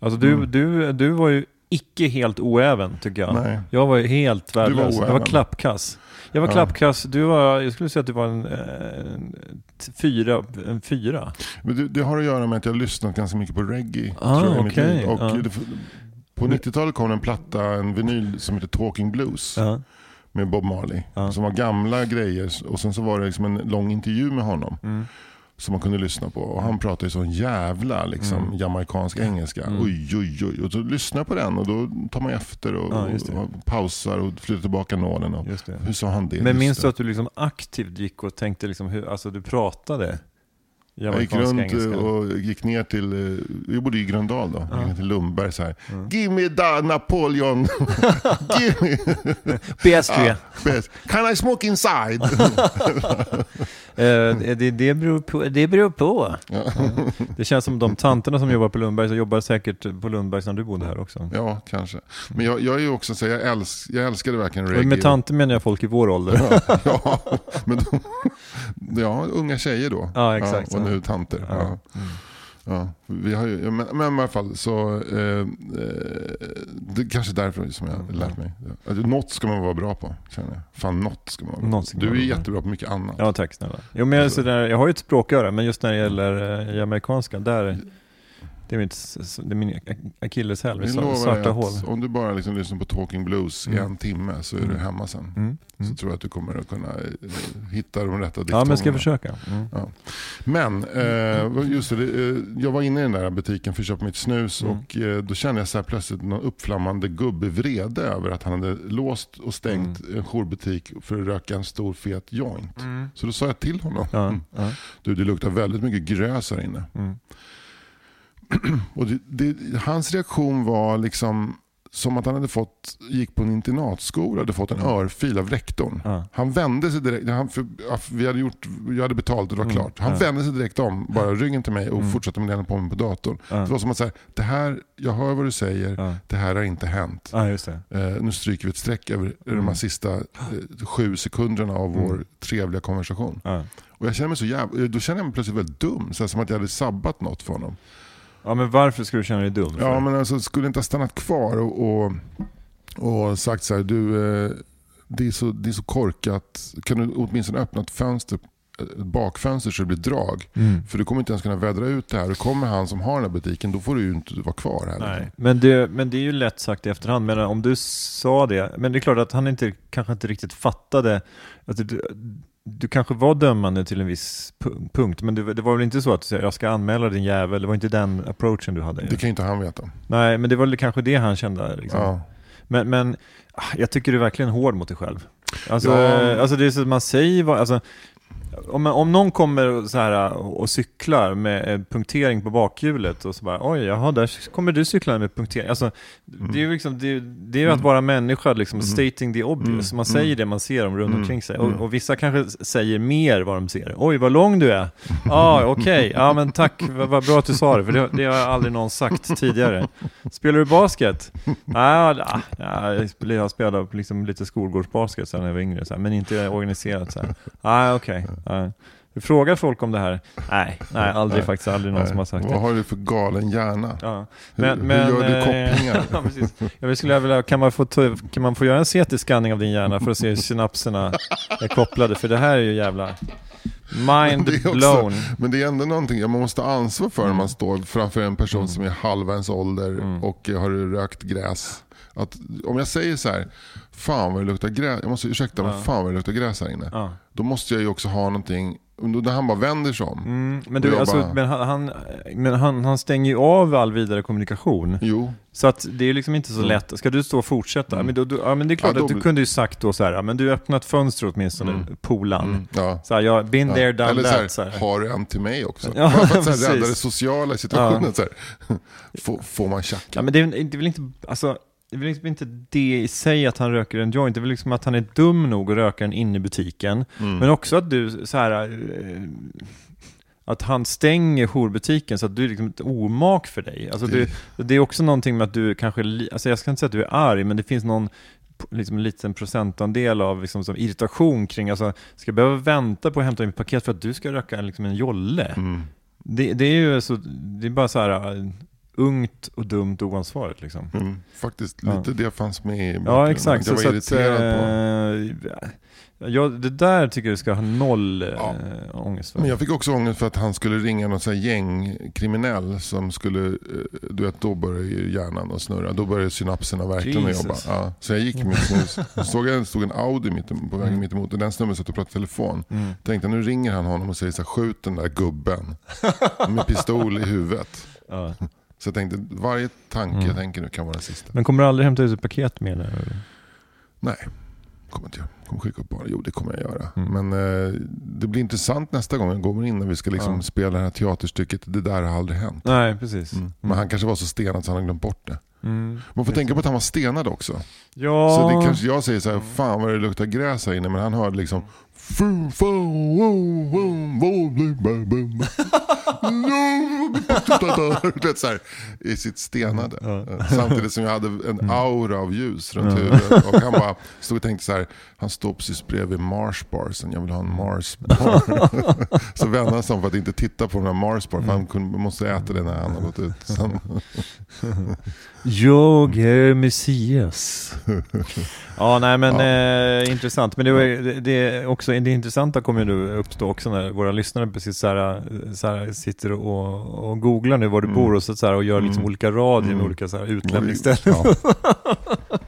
Alltså du, Mm. du, du var ju icke helt oäven tycker jag. Nej. Jag var ju helt värdelös. Jag var klappkass. Jag var Ja. klappkass, du var, jag skulle säga att du var en, eh, en fyra, en fyra. Men det, det har att göra med att jag har lyssnat ganska mycket på reggae. Ah, tror jag, liv. Och Ja. det, på 90-talet kom en platta, en vinyl som heter Talking Blues. Ja. med Bob Marley. Som var gamla grejer och sen så var det liksom en lång intervju med honom. Mm. Som man kunde lyssna på. Och han pratade ju sån jävla liksom, Mm. jamaicansk engelska. Mm. Oj, oj, oj. Och så lyssnar på den och då tar man efter och, Ja, och pausar och flyttar tillbaka nålen. Och, hur sa han det? Men minns du att du liksom aktivt gick och tänkte liksom hur, alltså du pratade Jag gick runt engelska? och gick ner till, eh, jag bodde i Gröndal då, Ja. gick ner till Lundberg så här. Mm. Give me that Napoleon! Give me! PS3. Ah, best. Can I smoke inside? Eh, det, det, beror på, det beror på. ja. Det känns som de tanterna som jobbar på Lundberg, så jobbar säkert på Lundberg när du bodde här också. ja, kanske. Men jag, jag är ju också så jag, älsk, jag älskade verkligen reggae. Med tanter menar jag folk i vår ålder. Ja, ja, men de, ja, unga tjejer då. Ja, exakt. och nu tanter. Ja. Ja. Mm. Ja, vi har ju, men, men i alla fall så, eh, eh, det är kanske därför som jag har lärt mig. Alltså, något ska man vara bra på, känner jag. Fan, något ska man vara bra på. Du är bra. jättebra på mycket annat. Ja, tack snälla. Jo, men jag, är sådär, jag har ju ett språköra, men just när det gäller eh, jamaicanska, där, det är, mitt, det är min akilleshäl, dig svarta hål. om du bara liksom lyssnar på Talking Blues i Mm. en timme så är Mm. du hemma sen. Mm. Så Mm. tror jag att du kommer att kunna eh, hitta de rätta Ja, men jag ska försöka. Mm. Men, eh, just det, eh, jag var inne i den där butiken för att köpa mitt snus Mm. och eh, då kände jag så här plötsligt någon uppflammande gubbevrede över att han hade låst och stängt Mm. en jourbutik för att röka en stor fet joint. Så då sa jag till honom, Ja, mm, ja. du det luktar väldigt mycket grös här inne. Mm. Och det, det, hans reaktion var liksom som att han hade fått, gick på en internatskola hade fått en Mm. örfil av rektorn. Ja. Han vände sig direkt, han, för, vi hade gjort, jag hade betalt och det var Mm, klart. Han ja. vände sig direkt om, bara ryggen till mig och Mm. fortsatte med den på mig på datorn. Det var som att säga, det här, jag hör vad du säger, det här har inte hänt. det. Eh, nu stryker vi ett streck över de Mm. här sista eh, sju sekunderna av Mm. vår trevliga konversation. Och jag känner mig så jävla, då känner jag mig plötsligt väldigt dum, så här, som att jag hade sabbat något för honom. Ja, men varför skulle du känna dig dum? Ja men alltså skulle inte ha stannat kvar och, och, och sagt så här, du eh, det är, så, det är så korkat, kan du åtminstone öppna ett fönster, ett bakfönster så det blir drag? Mm. För du kommer inte ens kunna vädra ut det här. Och kommer han som har den här butiken då får du ju inte vara kvar här. Nej, men det, men det är ju lätt sagt i efterhand. Men om du sa det, men det är klart att han inte, kanske inte riktigt fattade. Att du, du kanske var dömande till en viss pu- punkt, men det, det var väl inte så att jag ska anmäla din jävel, det var inte den approachen du hade? Det kan ju inte han veta. Nej, men det var väl kanske det han kände. Liksom. Ja. Men, men ah, jag tycker du är verkligen hård mot dig själv. Alltså, Ja. alltså det är så att man säger vad, alltså, om, om någon kommer så här och cyklar med punktering på bakhjulet och så bara oj, jaha, där kommer du cykla med punktering. Alltså, det är ju liksom, det, det är att vara människa, liksom, stating the obvious. Man säger det man ser om runt omkring sig. Och, och vissa kanske säger mer vad de ser. Oj, vad lång du är. Ja, ah, okej, ja men tack, vad, vad bra att du sa det, för det, det har aldrig någon sagt tidigare. Spelar du basket? Ja, ja, ja, jag spel- jag har spelat liksom lite skolgårdsbasket sedan jag var yngre, så här, men inte organiserat så här. Nej, okej. nej. Du frågar folk om det här? Nej, nej, aldrig faktiskt, aldrig någon Nej. som har sagt Vad det. har du för galen hjärna? Ja. Hur- Men, hur men, gör du eh, kopplingar? ja, precis. Jag skulle vilja, kan man, få kan man få göra en CT-scanning av din hjärna för att se hur synapserna är kopplade? För det här är ju jävla mind är också- blown. Men det är ändå någonting man måste ha ansvar för när man står framför en person som är halva ens ålder och har rökt gräs. Att, om jag säger så här, fan vad det luktar gräs, jag måste ursäkta men fan vad det luktar gräs här inne. Ja. Då måste jag ju också ha någonting, när han bara vänder sig om. Mm, men du, alltså, bara- men, han, men han, han stänger ju av all vidare kommunikation. Jo, Så att det är liksom inte så lätt. Ska du stå och fortsätta? Men, då, då, ja, men det är klart Mm. Ja, då att du kunde ju sagt då så här, ja, men du öppnat fönstret åtminstone, polan. ja. Så här, jag been there, done Eller så that. här, Så här. har du en till mig också? Ja, Bara för att så här, rädda det sociala situationen. Så här. Får, får man tjacka? Ja, men det är, det är väl inte, alltså, det är liksom inte det i sig att han röker en joint, det är väl liksom att han är dum nog att röka den inne i butiken. Mm. Men också att du, så här, eh, att han stänger jourbutiken så att du är liksom ett omak för dig. Alltså du, det är också någonting med att du kanske, alltså jag ska inte säga att du är arg, men det finns någon liksom en liten procentandel av liksom, som irritation kring, alltså ska jag behöva vänta på att hämta mitt paket för att du ska röka liksom en jolle? Mm. Det, det är ju så, det är bara så här uh, ungt och dumt och oansvarigt liksom. Mm. Faktiskt, Ja. lite det fanns med i Ja, exakt. Jag var så, så att, irriterad på. eh, ja, det där tycker jag ska ha noll eh, Ja. ångest för. Men jag fick också ångest för att han skulle ringa någon här gängkriminell som skulle, eh, du vet då börjar ju hjärnan att snurra. Då börjar synapserna verkligen att jobba. Ja. Så jag gick mitt snus. Så såg jag stod en Audi mitt, på vägen mitt emot och den snubben satt och pratade telefon. Mm. Tänkte nu ringer han honom och säger så här, skjut den där gubben. Med pistol i huvudet. Ja. Så jag tänkte varje tanke Mm. jag tänker nu kan vara den sista. Men kommer du aldrig hämta ut ett paket mer? nu? Nej, kommer inte jag. Kommer skicka upp bara. Jo, det kommer jag göra. Mm. Men eh, det blir intressant nästa gång jag går in när vi ska liksom Ja. spela det här teaterstycket. Det där har aldrig hänt. Nej, precis. Mm. Men han kanske var så stenad så han har glömt bort det. Mm. Man får tänka på att han var stenad också. Ja, Så det kanske jag säger så här, fan vad det luktar gräs här inne. Men han hörde liksom Vet så här, i sitt stenade. Samtidigt som jag hade en aura av ljus runt huvudet. Och han bara stod och tänkte så här, han står precis bredvid Mars barsen, jag vill ha en Mars bar. så vände han sig om för att inte titta på den här Mars bar, för han kunde, måste äta det när han har gått ut. Jag är Messias. ja, nej men eh, intressant. Men det, var, det, det, är också, det intressanta kommer ju nu uppstå också när våra lyssnare precis så här, så här sitter och, och googlar nu var du bor och, så, så här, och gör liksom olika radier med olika så här, utlämningsställen. Ja.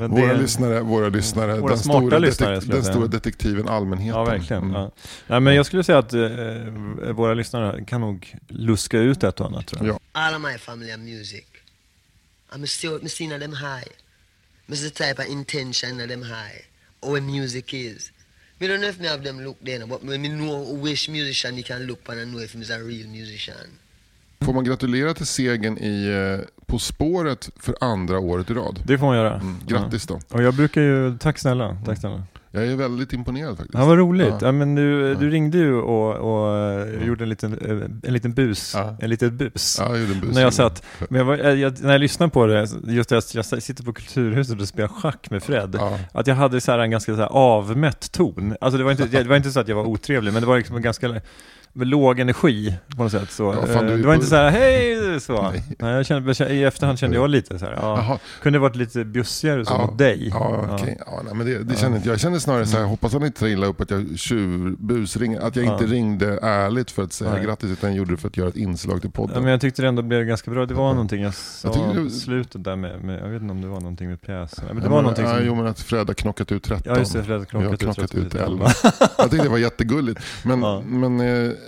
Men Våra det- lyssnare, våra lyssnare, Våra den, smarta stora, lyssnare, den stora detektiven allmänheten. Ja, verkligen. Mm. Ja. Nej, men jag skulle säga att eh, våra lyssnare kan nog luska ut ett och annat tror jag. Ja. All of my family are music. I'm still me seeing them high. Miss the type of intention of them high. Or when music is. Me don't know if me have them look there, but me know which musician you can look and know if he's a real musician. Får man gratulera till segern i eh, På spåret för andra året i rad? Det får man göra. Mm, grattis då. Ja. Och jag brukar ju, tack snälla, tack snälla. Jag är väldigt imponerad faktiskt. Ja, vad roligt. Ja. Ja. men du, du ringde ju och, och eh, gjorde en liten, eh, en liten bus. Ja. En liten bus. Ja, jag gjorde en bus. När jag satt, men jag var, jag, jag, när jag lyssnade på det, just det, jag sitter på Kulturhuset och spelar schack med Fred, Ja. att jag hade så här en ganska så här avmätt ton. Alltså det var, inte, det var inte så att jag var otrevlig, men det var liksom en ganska låg energi på något sätt. Så. Ja, fan, du Eh, är det var inte så här, hej, så. Nej. Nej. jag kände, jag kände- I efterhand kände jag lite så här, ja, kunde varit lite bjussigare så mot dig. Ja, okej. ja. nej, men det, det känner inte jag. Jag känner snarare så här, hoppas han inte illa upp att jag tjuvbusringade, att jag inte Ja. ringde ärligt för att säga Nej. grattis, utan gjorde det för att göra ett inslag till Ja, podden. men jag tyckte det ändå blev ganska bra. Det var någonting jag sa det- på slutet där med, med, jag vet inte om det var någonting med pjäsen. Men det Ja, var men- någonting ja, som... Jo men att Fred har knockat ut 13. Ja just det, Fred Jag har knockat knockat ut lite. 11. Jag tyckte det var jättegulligt. Men, Ja. men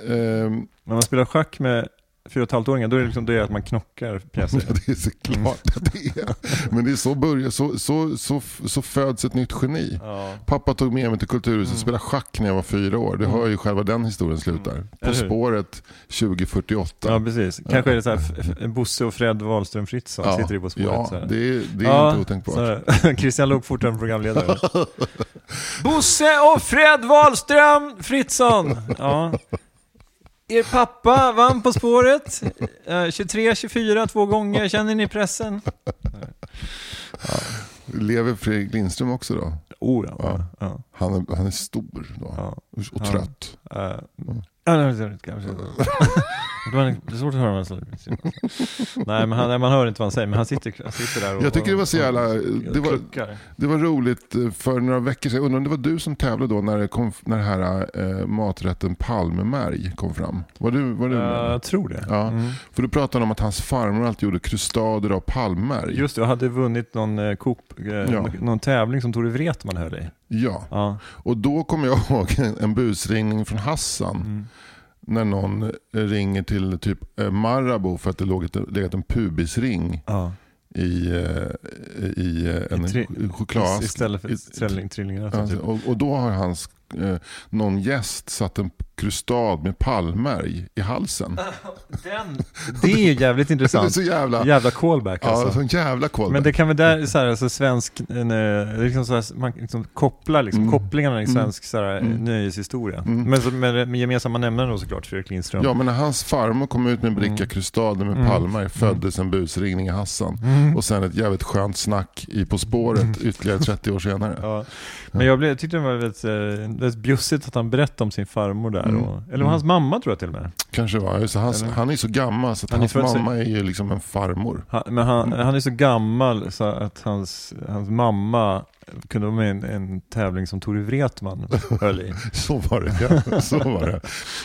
eh, När man spelar schack med fyra och ett åringar, då är det, liksom, det att man knockar pjäser. Ja, det är såklart att det är. Men det är så, börjar, så, så, så, så föds ett nytt geni. Ja. Pappa tog med mig till Kulturhuset och spelade schack när jag var fyra år. Det hör ju själva den historien slutar. På Eller hur? spåret 2048. ja, precis. Kanske är det så här, Bosse och Fred Wahlström Fritzson Ja, sitter i På spåret. Ja, det är, det är Ja, inte otänkbart. Christian Lok fortfarande programledare. Bosse och Fred Wahlström Fritzson! Ja. Er pappa vann På spåret. Eh, 23-24 två gånger, känner ni pressen? Lever Fredrik Lindström också då? Oh ja. Ja. ja. Han är, han är stor då. ja. Och Ja. trött. Eh, ja, nej, det är Det det svårt att höra vad han säger. Nej, men han, man hör inte vad han säger, men han sitter, han sitter där och Jag tycker det var så jävla- det var-. Det var roligt eh, för några veckor sedan. Jag undrar om det var du som tävlade då när, det kom, när den här eh, maträtten palmemärg kom fram? Var du, var du med? jag tror det. Ja. Mm. För du pratade om att hans farmor alltid gjorde krustader av palmmärg. Just det, jag hade vunnit någon, eh, Coop, eh, Ja. någon tävling som Tore Wretman höll i. Ja, Ja. och då kommer jag ihåg en, en busringning från Hassan. Mm. När någon ringer till typ eh, Marabou för att det låg ett, legat en pubisring Ja. i, eh, i eh, en I tri- choklad. Istället för i- trilling, trillingar. Alltså, typ. och, och då har hans, någon gäst satt en krustad med palmärg i halsen. Den, det är ju jävligt Det är intressant. så jävla, Jävla callback ja, alltså. sån jävla callback. Men det kan väl där, så här, alltså svensk, en, eh, liksom så här, man liksom kopplar liksom, Mm. kopplingarna i Mm. svensk så här, Mm. nöjeshistoria. Mm. Men så, med, med gemensamma nämnaren då såklart, Fredrik Lindström. Ja men när hans farmor kom ut med en bricka Mm. krustader med Mm. palmar föddes en busringning i Hassan. Mm. Och sen ett jävligt skönt snack i På spåret ytterligare 30 år senare. Ja. Men jag, blev, jag tyckte det var väldigt, eh, väldigt bjussigt att han berättade om sin farmor där. Mm. Och, eller Mm. hans mamma tror jag till och med. Kanske var. Just, han, han är så gammal så Han hans född sig- mamma är ju liksom en farmor. Han, men han, han är så gammal så att hans, hans mamma kunde vara med i en, en tävling som Tore Wretman höll i. Så var det, ja. Så var det.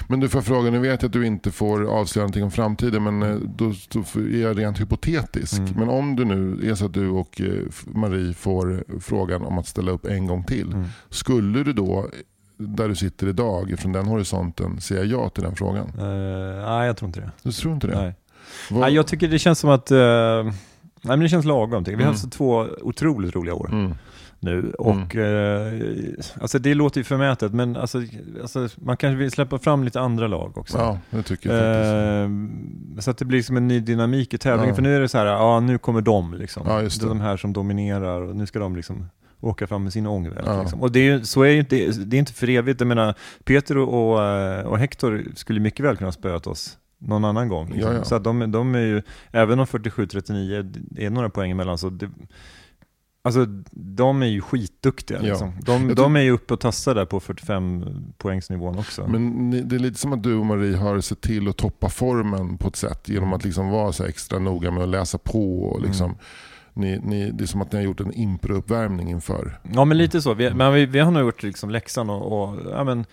Men du får fråga, nu vet jag att du inte får avslöja någonting om framtiden men eh, då, då är jag rent hypotetisk. Mm. Men om du nu är så att du och eh, Marie får frågan om att ställa upp en gång till. Mm. Skulle du då, där du sitter idag, från den horisonten, säga ja till den frågan? Eh, nej, jag tror inte det. Du tror inte det? Nej. Vad- Nej, jag tycker det känns som att, eh, nej men det känns lagom. jag. Vi har Mm. haft två otroligt roliga år Mm. nu och eh, alltså det låter ju förmätet men alltså, alltså, man kanske vill släppa fram lite andra lag också. Ja, det tycker jag. Eh, så att det blir som en ny dynamik i tävlingen. Ja. För nu är det så här, ja nu kommer de liksom. Ja, det. de här som dominerar och nu ska de liksom åka fram med sin ångvält. Ja. Liksom. Och det är så är ju inte, det är inte för evigt. Jag menar, Peter och, och, eh, Hector skulle mycket väl kunna spöat oss någon annan gång. Liksom. Ja, ja. Så att de, de är ju, även om 47-39 är några poäng emellan, så det, Alltså de är ju skitduktiga Ja. liksom. de, de är ju uppe och tassar där på 45 poängsnivån också. Men det är lite som att du och Marie har sett till att toppa formen på ett sätt genom att liksom vara så extra noga med att läsa på. Och liksom, Mm. Ni, ni, det är som att ni har gjort en impro-uppvärmning inför. Ja men lite så, vi, men vi, vi har nog gjort liksom läxan och, och ja, men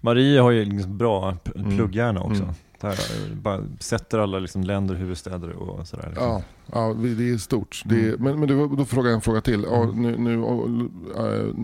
Marie har ju liksom bra Mm. plugghjärna också. Mm. Eh, bara sätter alla liksom länder, huvudstäder och sådär. Liksom. Ja, ja det är stort. Det är, Mm. men men du, då frågar jag en fråga till. Ja, Mm. nu, nu,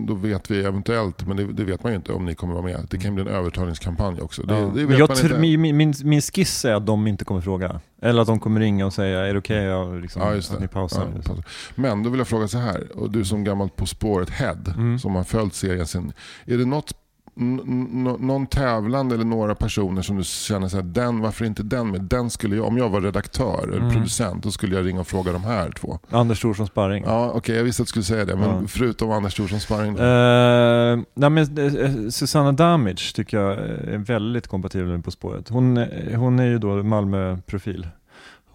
då vet vi eventuellt, men det, det vet man ju inte om ni kommer vara med. Det kan bli en övertalningskampanj också. Det, Ja. det jag man tr- inte. min, min, min, skiss är att de inte kommer fråga. Eller att de kommer ringa och säga, är det okej okay, liksom, Ja, att ni pausar? Ja, pausar. Men då vill jag fråga så här, och du som gammalt På spåret-head Mm. som har följt serien sen. Är det något, någon tävlande eller några personer som du känner så här, den, varför inte den med? Den skulle jag, om jag var redaktör eller Mm. producent, då skulle jag ringa och fråga de här två. Anders Thorsson Sparring. Ja, okej, jag visste att du skulle säga det, men Ja. förutom Anders Thorsson Sparring. Uh, nej men, eh, Susanna Damage tycker jag är väldigt kompatibel med På spåret. Hon, eh, hon är ju då Malmö-profil.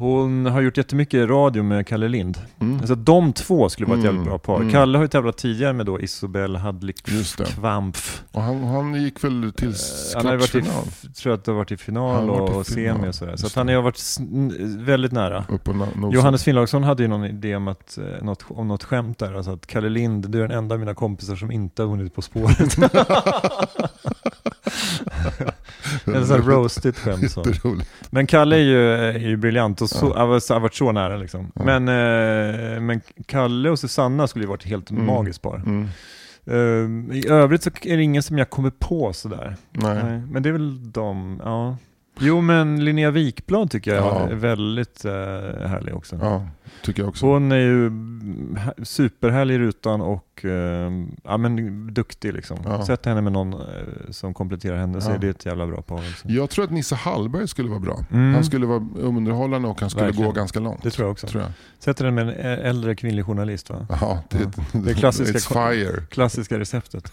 Hon har gjort jättemycket radio med Kalle Lind. Mm. Alltså de två skulle vara ett Mm, jävligt bra par. mm. Kalle har ju tävlat tidigare med då Isobel Hadlik. Kvampf. Och han, han gick väl till Eh, Han har varit i, tror att det har varit i final varit och final. semi och sådär. Så att han har varit väldigt nära. Och nosa. Johannes Finnlaugsson hade ju någon idé om, att, eh, något, om något skämt där, alltså att Kalle Lind, du är den enda av mina kompisar som inte har vunnit På spåret. En sån här roastigt skämt så. Men Kalle är ju, är ju briljant och så, Ja. har varit- har varit så nära liksom. Ja. Men, eh, men Kalle och Susanna skulle ju varit ett helt Mm. magiskt par. Mm. Eh, I övrigt så är det ingen som jag kommer på sådär. Nej. Nej, men det är väl de, ja. Jo, men Linnea Wikblad tycker jag Ja. är väldigt eh, härlig också. Ja, tycker jag också. Hon är ju hä- superhärlig i rutan och eh, ja, men duktig liksom. Ja. Sätt henne med någon eh, som kompletterar henne så Ja. är det ett jävla bra par. Liksom. Jag tror att Nisse Hallberg skulle vara bra. Mm. Han skulle vara underhållande och han skulle Verkligen. gå ganska långt. Det tror jag också. Tror jag. Sätter den med en ä- äldre kvinnlig journalist va? Ja, det, Det är klassiska- fire. Klassiska receptet.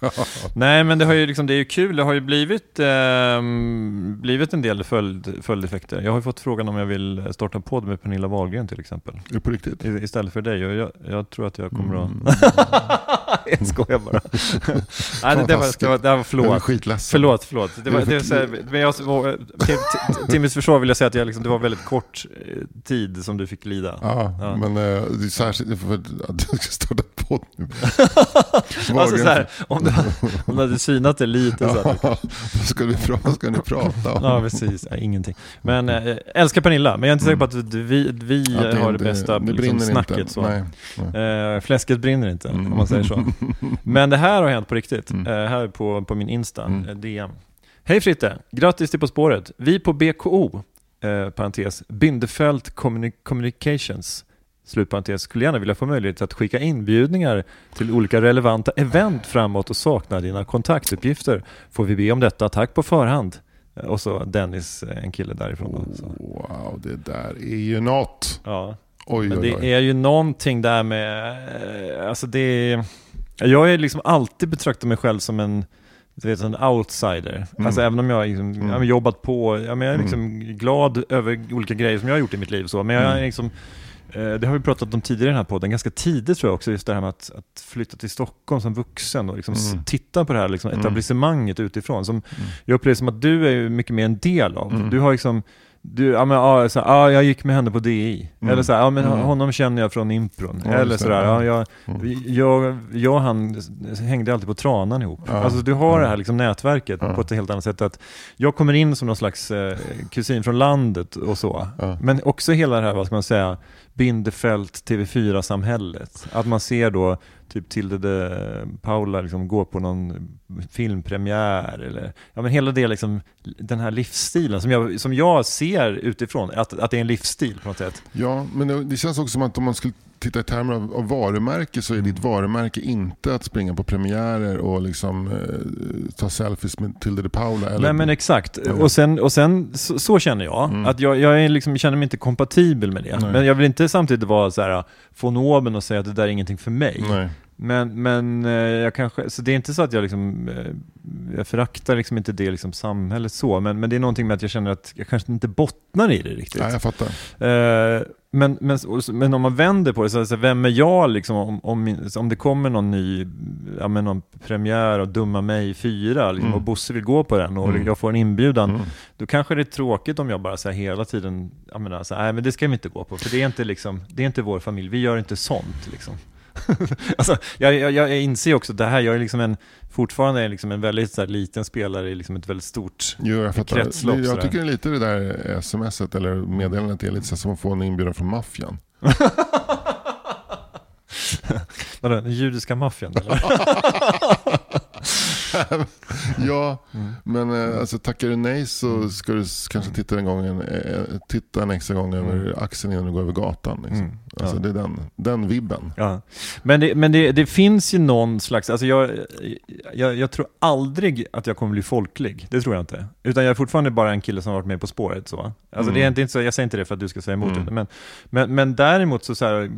Nej men det, har ju liksom, det är ju kul, det har ju blivit, ehm, blivit en del följd, följdeffekter. Jag har fått frågan om jag vill starta podd med Pernilla Wahlgren till exempel. Det på riktigt? I- Istället för dig och jag, jag tror att jag kommer Mm. att... jag skojar bara. Nej, det, var, det, var, det var Jag förlåt. skitledsen. Förlåt, förlåt. Det var, det var så här, men jag, till, till, mitt försvar vill jag säga att jag liksom, det var väldigt kort eh, tid som du fick lida. Ja, Ja. men eh, det är särskilt för att du ska starta podd nu. Alltså så här, om, du, om du hade synat det lite så här. Ja, vad ska, vi, vad ska ni prata om? Ja, precis. Nej, ingenting. Men äh, älskar Pernilla, men jag är inte säker på att vi, vi Mm. Att har det bästa det liksom, snacket. inte. Så. Nej, nej. Eh, fläsket brinner inte, Mm. om man säger så. Men det här har hänt på riktigt, Mm. eh, här på, på min Insta, Mm. DM. Hej Fritte! Grattis till På spåret. Vi på BKO, eh, parentes, Bindefält Communi- Communications, slutparentes, skulle gärna vilja få möjlighet att skicka inbjudningar till olika relevanta event framåt och saknar dina kontaktuppgifter. Får vi be om detta, tack på förhand. Eh, Och så Dennis, eh, en kille därifrån. Då, så. Wow, det där är ju något. Ja. Oj, Men oj, oj. det är ju någonting där med, eh, alltså det är, jag är liksom alltid betraktat mig själv som en, du vet, en outsider. Mm. Alltså även om jag har liksom, Mm. jag har jobbat på, men jag är Mm. liksom glad över olika grejer som jag har gjort i mitt liv så, men jag är Mm. liksom det har vi pratat om tidigare i den här podden, ganska tidigt tror jag också, just det här med att, att flytta till Stockholm som vuxen och liksom Mm. titta på det här liksom Mm. etablissemanget utifrån. Som Jag upplever som att du är mycket mer en del av. Mm. Du har liksom, du, ja men ja, så ja, jag gick med henne på DI. Mm. Eller så ja men Mm. honom känner jag från impron. Ja, Eller sådär, ja, jag, Mm. jag, jag och han hängde alltid på Tranan ihop. Ja. Alltså du har det här liksom nätverket på ett helt annat sätt. Att jag kommer in som någon slags eh, kusin från landet och så. Men också hela det här, vad ska man säga, Bindefält TV4-samhället. Att man ser då typ Tilde de Paula liksom gå på någon filmpremiär eller, ja men hela det liksom, den här livsstilen som jag, som jag ser utifrån, att, att det är en livsstil på något sätt. Ja, men det, det känns också som att om man skulle titta i termer av, av varumärke så är ditt varumärke inte att springa på premiärer och liksom, eh, ta selfies med Tilde de Paula. Eller, Nej men exakt, Mm. och sen, och sen så, så känner jag, Mm. att jag, jag är liksom, känner mig inte kompatibel med det. Nej. Men jag vill inte samtidigt vara så här von oben och säga att det där är ingenting för mig. Nej. Men, men eh, jag kanske, så det är inte så att jag liksom, eh, jag föraktar liksom inte det liksom samhället så, men, men det är någonting med att jag känner att jag kanske inte bottnar i det riktigt. Nej, jag fattar. Eh, men, men, men om man vänder på det, så, så vem är jag liksom om, om, om det kommer någon ny, ja men någon premiär av Dumma mig 4 liksom, Mm. och Bosse vill gå på den och Mm. jag får en inbjudan, Mm. då kanske det är tråkigt om jag bara så här, hela tiden, jag menar, så här, nej men det ska vi inte gå på, för det är inte liksom, det är inte vår familj, vi gör inte sånt liksom. alltså, jag, jag, jag inser också det här, jag är liksom en, fortfarande är liksom en väldigt så här, liten spelare i liksom ett väldigt stort Jo, jag fattar. kretslopp, jag tycker lite det där smset eller meddelandet är lite så som att få en inbjudan från maffian. Vadå, den judiska maffian eller? ja, Mm. men eh, alltså, tackar du nej så ska du kanske titta en, gång, en, eh, titta en extra gång över axeln innan du går över gatan. Liksom. Mm, Alltså, ja. Det är den, den vibben. Ja. Men, det, men det, det finns ju någon slags, alltså jag, jag, jag tror aldrig att jag kommer bli folklig, det tror jag inte. Utan jag är fortfarande bara en kille som har varit med På spåret. Så. Alltså det är Mm. inte, inte så, jag säger inte det för att du ska säga emot Mm. det, men, men, men däremot så, så här,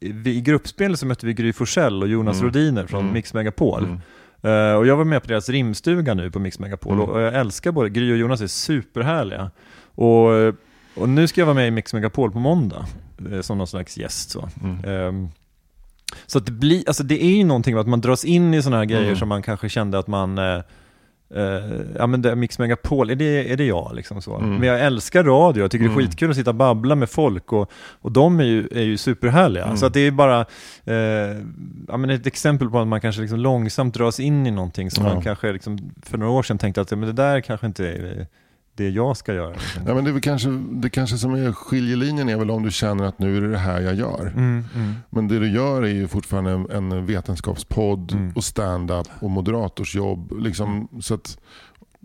vi, i gruppspel så mötte vi Gry Forssell och Jonas Mm. Rodiner från Mm. Mix Megapol. Eh, och jag var med på deras rimstuga nu på Mix Megapol Mm. och jag älskar både Gry och Jonas, är superhärliga. Och, och nu ska jag vara med i Mix Megapol på måndag, eh, som någon slags gäst. Så. Mm. Ehm, så att det blir, alltså det är ju någonting med att man dras in i sådana här grejer Mm. som man kanske kände att man eh, eh, ja men det, Mix Megapol, är det, är det jag liksom så? Mm. Men jag älskar radio, jag tycker det är Mm. skitkul att sitta och babbla med folk och, och de är ju, är ju superhärliga. Mm. Så att det är bara eh, ja, men ett exempel på att man kanske liksom långsamt dras in i någonting som Ja. man kanske liksom för några år sedan tänkte att men det där kanske inte är det jag ska göra. Ja, men det, är kanske, det kanske som är skiljelinjen är väl om du känner att nu är det det här jag gör. Mm, mm. Men det du gör är ju fortfarande en, en vetenskapspodd Mm. och stand-up och moderatorsjobb. Liksom, så att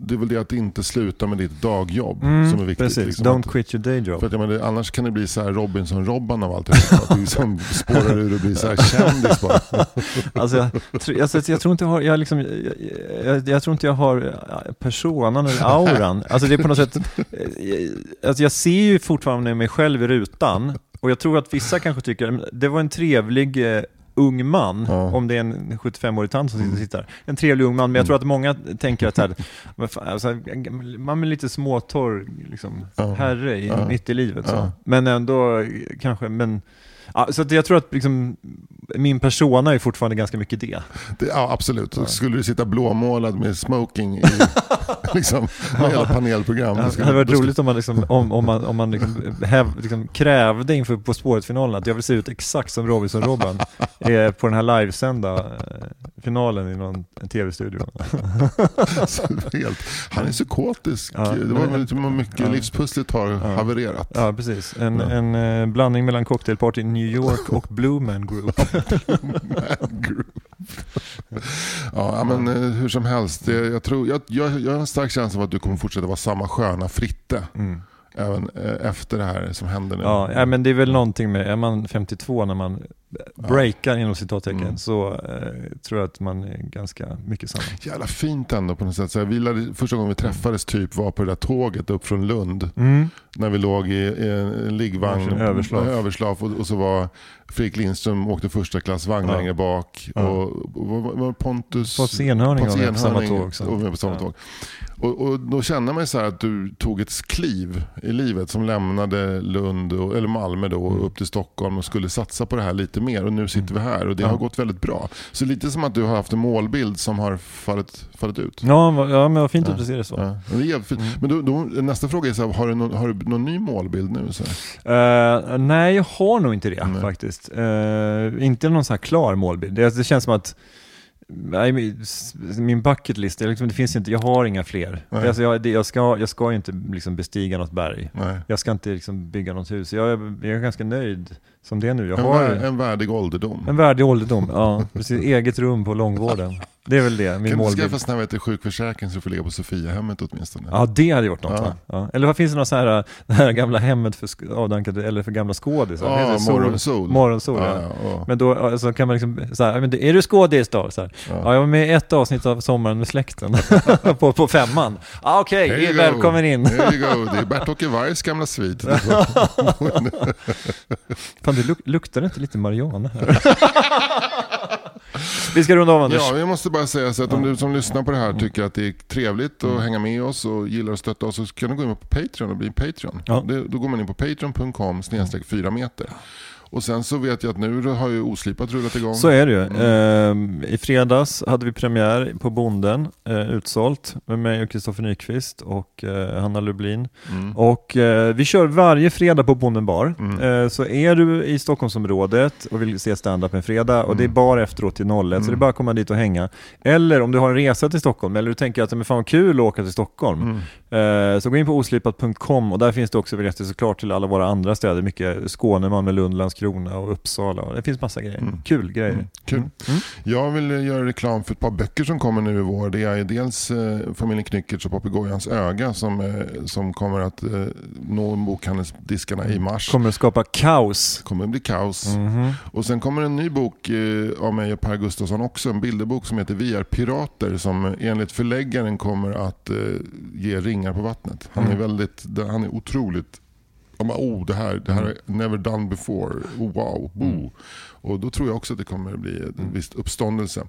det är väl det att inte sluta med ditt dagjobb Mm, som är viktigt. precis, liksom. don't quit your day job. För att, jag menar, annars kan det bli så här Robinson-Robban av allt det liksom spårar ur och blir så här kändis bara. Alltså, jag, tr- alltså, jag tror inte jag har, jag, liksom, jag, jag, tror inte jag har eh, personan eller auran. Alltså det är på något sätt, eh, alltså jag ser ju fortfarande mig själv i rutan och jag tror att vissa kanske tycker, "Men det var en trevlig eh, ung man, Ja. om det är en 75-årig tant som sitter, sitter där. En trevlig ung man, men jag tror att många tänker att här, alltså, man är lite småtorr liksom, Ja. herre i, mitt i livet. Så. Men ändå kanske, men Ja, så jag tror att liksom, min persona är fortfarande ganska mycket det. Det, ja, absolut. Så Skulle du sitta blåmålad med smoking i liksom, med hela panelprogram. Ja, det hade varit roligt om man, liksom, om, om man, om man liksom, häv, liksom krävde inför På spåret-finalen att jag vill se ut exakt som Robinson-Robban eh, på den här livesända eh, finalen i någon tv-studio. Han är psykotisk. Ja, det var lite mycket ja. livspusslet har havererat. Ja, precis. En, en eh, blandning mellan cocktailparty New York och Blue Man Group. Man group. ja, men eh, hur som helst. Jag, tror, jag, jag, jag har en stark känsla av att du kommer fortsätta vara samma sköna Fritte. Mm. Även eh, efter det här som händer nu. Ja, ja, men det är väl någonting med, är man 52 när man breakar inom citattecken Mm. så eh, tror jag att man är ganska mycket samma. Jävla fint ändå på något sätt. Så här, vi lärde, första gången vi träffades typ var på det där tåget upp från Lund. Mm. När vi låg i, i en liggvagn, överslav. överslav och, och så var Fredrik Lindström åkte första klass vagn Ja. längre bak. Ja. Och, och, var Pontus... Pontus Enhörning var med på samma tåg också. med på samma Ja. tåg. Och, och då kände man så att du tog ett kliv i livet som lämnade Lund, och, eller Malmö då, Mm. och upp till Stockholm och skulle satsa på det här lite mer. Och nu sitter vi här och det Ja. har gått väldigt bra. Så lite som att du har haft en målbild som har fallit, fallit ut. Ja, ja, men vad fint att du ser det så. Ja, men det är fint. Men då, då, nästa fråga är så här, har, du någon, har du någon ny målbild nu? Så? Eh, nej, jag har nog inte det Nej. faktiskt. Eh, inte någon här klar målbild. Det, det känns som att Nej, min- min bucket list, det, är liksom, det finns inte, jag har inga fler. Alltså jag, jag, ska, jag ska inte liksom bestiga något berg. Nej. Jag ska inte liksom bygga något hus. Jag är, jag är ganska nöjd som det är nu. Jag En, har vär, en värdig ålderdom. en värdig ålderdom. Ja, precis. Eget rum på långvården. Det är väl det, min kan du målbild. skaffa vet du, sjukförsäkring så du får ligga på Sofiahemmet åtminstone? Ja, det hade gjort något Ja. va? Ja. Eller vad finns det något så här, det här gamla hemmet för avdankade, eller för gamla skådisar? Ja, morgonsol. Morgonsol, ja. Ja. Men då alltså, kan man liksom, så här, men är du skådis då? Så här. Ja. jag var med i ett avsnitt av Sommaren med släkten på, på femman. Ah, Okej, go. välkommen in. You go. Det är Bert-Åke Vargs gamla svit. Fan, det luk luktar inte lite marijuana här? Vi ska runda av Anders. Ja, vi måste bara säga så att om du som lyssnar på det här tycker att det är trevligt att hänga med oss och gillar att stötta oss så kan du gå in på Patreon och bli en Patreon. Ja. Det, då går man in på patreon.com snedstreck 4 meter. Och sen så vet jag att nu har ju Oslipat rullat igång. Så är det ju. Ehm, I fredags hade vi premiär på Bonden, eh, utsålt, med mig och Kristoffer Nyqvist och eh, Hanna Lublin. Mm. Och eh, vi kör varje fredag på Bonden bar. Eh, så är du i Stockholmsområdet och vill se stand-up en fredag och det är bar efteråt till 01, så det är bara att komma dit och hänga. Eller om du har en resa till Stockholm, eller du tänker att men fan vad kul att åka till Stockholm. Eh, så gå in på oslipat.com och där finns det också biljetter såklart till alla våra andra städer. Mycket Skåne, Malmö, Lund, Landskrona och Uppsala. Det finns massa grejer. Kul grejer. Kul. Jag vill eh, göra reklam för ett par böcker som kommer nu i vår. Det är dels eh, Familjen Knyckertz och Papegojans öga som, eh, som kommer att eh, nå bokhandelsdiskarna i mars. Kommer att skapa kaos. kommer att bli kaos. Mhm. Och sen kommer en ny bok eh, av mig och Per Gustafsson också. En bilderbok som heter Vi är pirater som eh, enligt förläggaren kommer att eh, ge ringar på vattnet. Han är väldigt, han är otroligt Ja, men, oh, det här, det här är never done before. Oh, wow. Oh. Och då tror jag också att det kommer att bli en viss uppståndelse.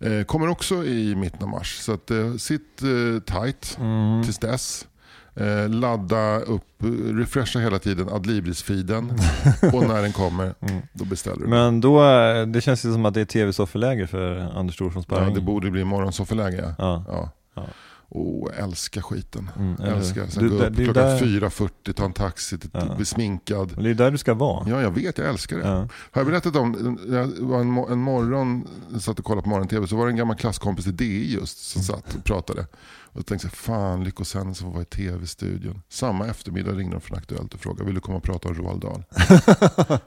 Eh, kommer också i mitten av mars. Så att, eh, sitt eh, tight tills dess. Eh, ladda upp, refresha hela tiden Adlibris-feeden. och när den kommer, då beställer du. Men då, eh, det känns ju som att det är tv-soffeläge för Anders Thorsson ja, Sparring. det borde bli morgonsoffeläge. Ja. Ja. Ja. Jag älskar skiten. Mm, älskar. Sen Du, gå upp klockan där- 4.40, ta en taxi, Ja. bli sminkad. Det är där du ska vara. Ja, jag vet. Jag älskar det. Ja. Har jag berättat om, jag var en, en morgon, jag satt och kollade på morgon-tv, så var det en gammal klasskompis i DI just som satt och pratade. Och tänkte, fan Lyckosändning som var i tv-studion. Samma eftermiddag ringde de från Aktuellt och frågade, vill du komma och prata om Roald Dahl?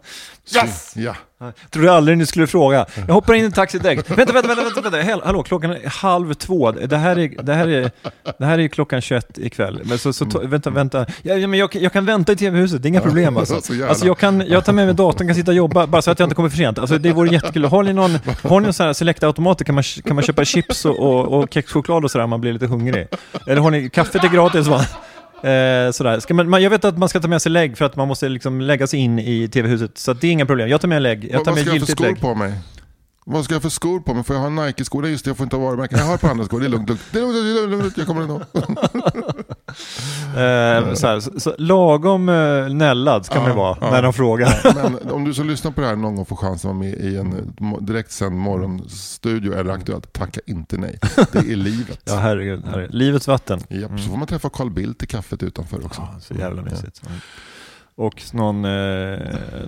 Yes! Så, ja. Jag trodde aldrig ni skulle fråga. Jag hoppar in i en taxi direkt. Vänta, vänta, vänta, vänta, vänta. Hallå, klockan är halv två. Det här är, det här är, det här är klockan 21 ikväll. Men så, så ta- vänta, vänta. Ja, ja, men jag, jag kan vänta i tv-huset, det är inga problem alltså. alltså jag, kan, jag tar med mig datorn, kan sitta och jobba, bara så att jag inte kommer för sent. Alltså det vore jättekul. Har ni någon, har ni någon sån här select-automater kan man, kan man köpa chips och, och, och kexchoklad och sådär om man blir lite hungrig? Eller har ni, kaffet är gratis va? Eh, sådär. Ska man, man, jag vet att man ska ta med sig lägg för att man måste liksom lägga sig in i tv-huset. Så det är inga problem. Jag tar med lägg. Jag Vad, tar vad med ska jag för giltigt skor lägg. på mig? Vad ska jag för skor på mig? Får jag ha Nike-skor? Nej just det, jag får inte ha varumärken. Jag har par andra skor, det är lugnt. lugnt. Det är lugnt, det är lugnt. Jag kommer ändå. Eh, så här, så, så, lagom eh, nällad ska man ju vara ja. när de frågar. Men om du som lyssnar på det här någon gång får chansen att vara med i en eh, direktsänd morgonstudio eller Aktuellt, tacka inte nej. Det är livet. Ja, herregud. herregud. Livets vatten. Japp, Så får man träffa Carl Bildt i kaffet utanför också. Ja, så jävla mysigt. Och någon, eh,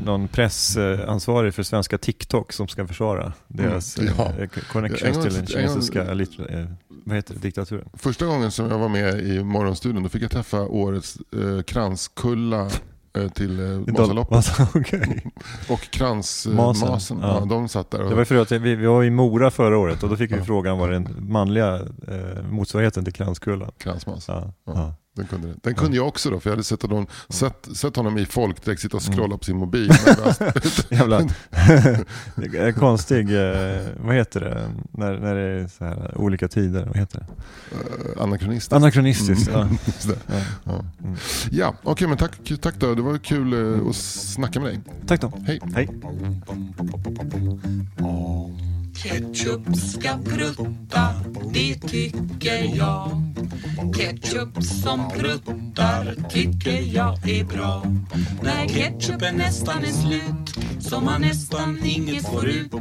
någon pressansvarig för svenska TikTok som ska försvara deras Mm, ja. eh, connections till den en kinesiska eh, vad heter det, diktaturen. Första gången som jag var med i morgonstudion då fick jag träffa årets eh, kranskulla eh, till eh, Vasaloppet. Vasa- okej. Och kransmasen. Masen, Eh, masen. ja. Ja. de satt där. Och, Det var för att vi, vi var i Mora förra året och då fick vi frågan vad den manliga eh, motsvarigheten till kranskullan. Kransmas. Ja. Den kunde, den kunde jag också då, för jag hade sett honom, sett, sett honom i folkdräkt sitta och Mm. scrolla på sin mobil. Jävla en konstig, eh, vad heter det, när, när det är så här olika tider, vad heter det? Eh, Anakronistiskt. Anakronistiskt, ja. Just det. ja. Ja, Mm. ja okej men tack, tack då. Det var kul eh, att snacka med dig. Tack då. Hej. Hej. Ketchup ska prutta, det tycker jag. Ketchup som pruttar tycker jag är bra. När ketchupen nästan är slut, så man nästan inget får ut,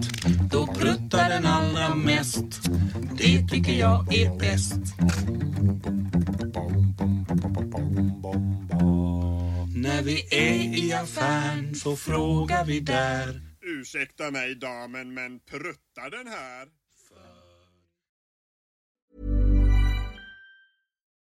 då pruttar den allra mest. Det tycker jag är bäst. När vi är i affären så frågar vi där Ursäkta mig damen, men pruttar den här?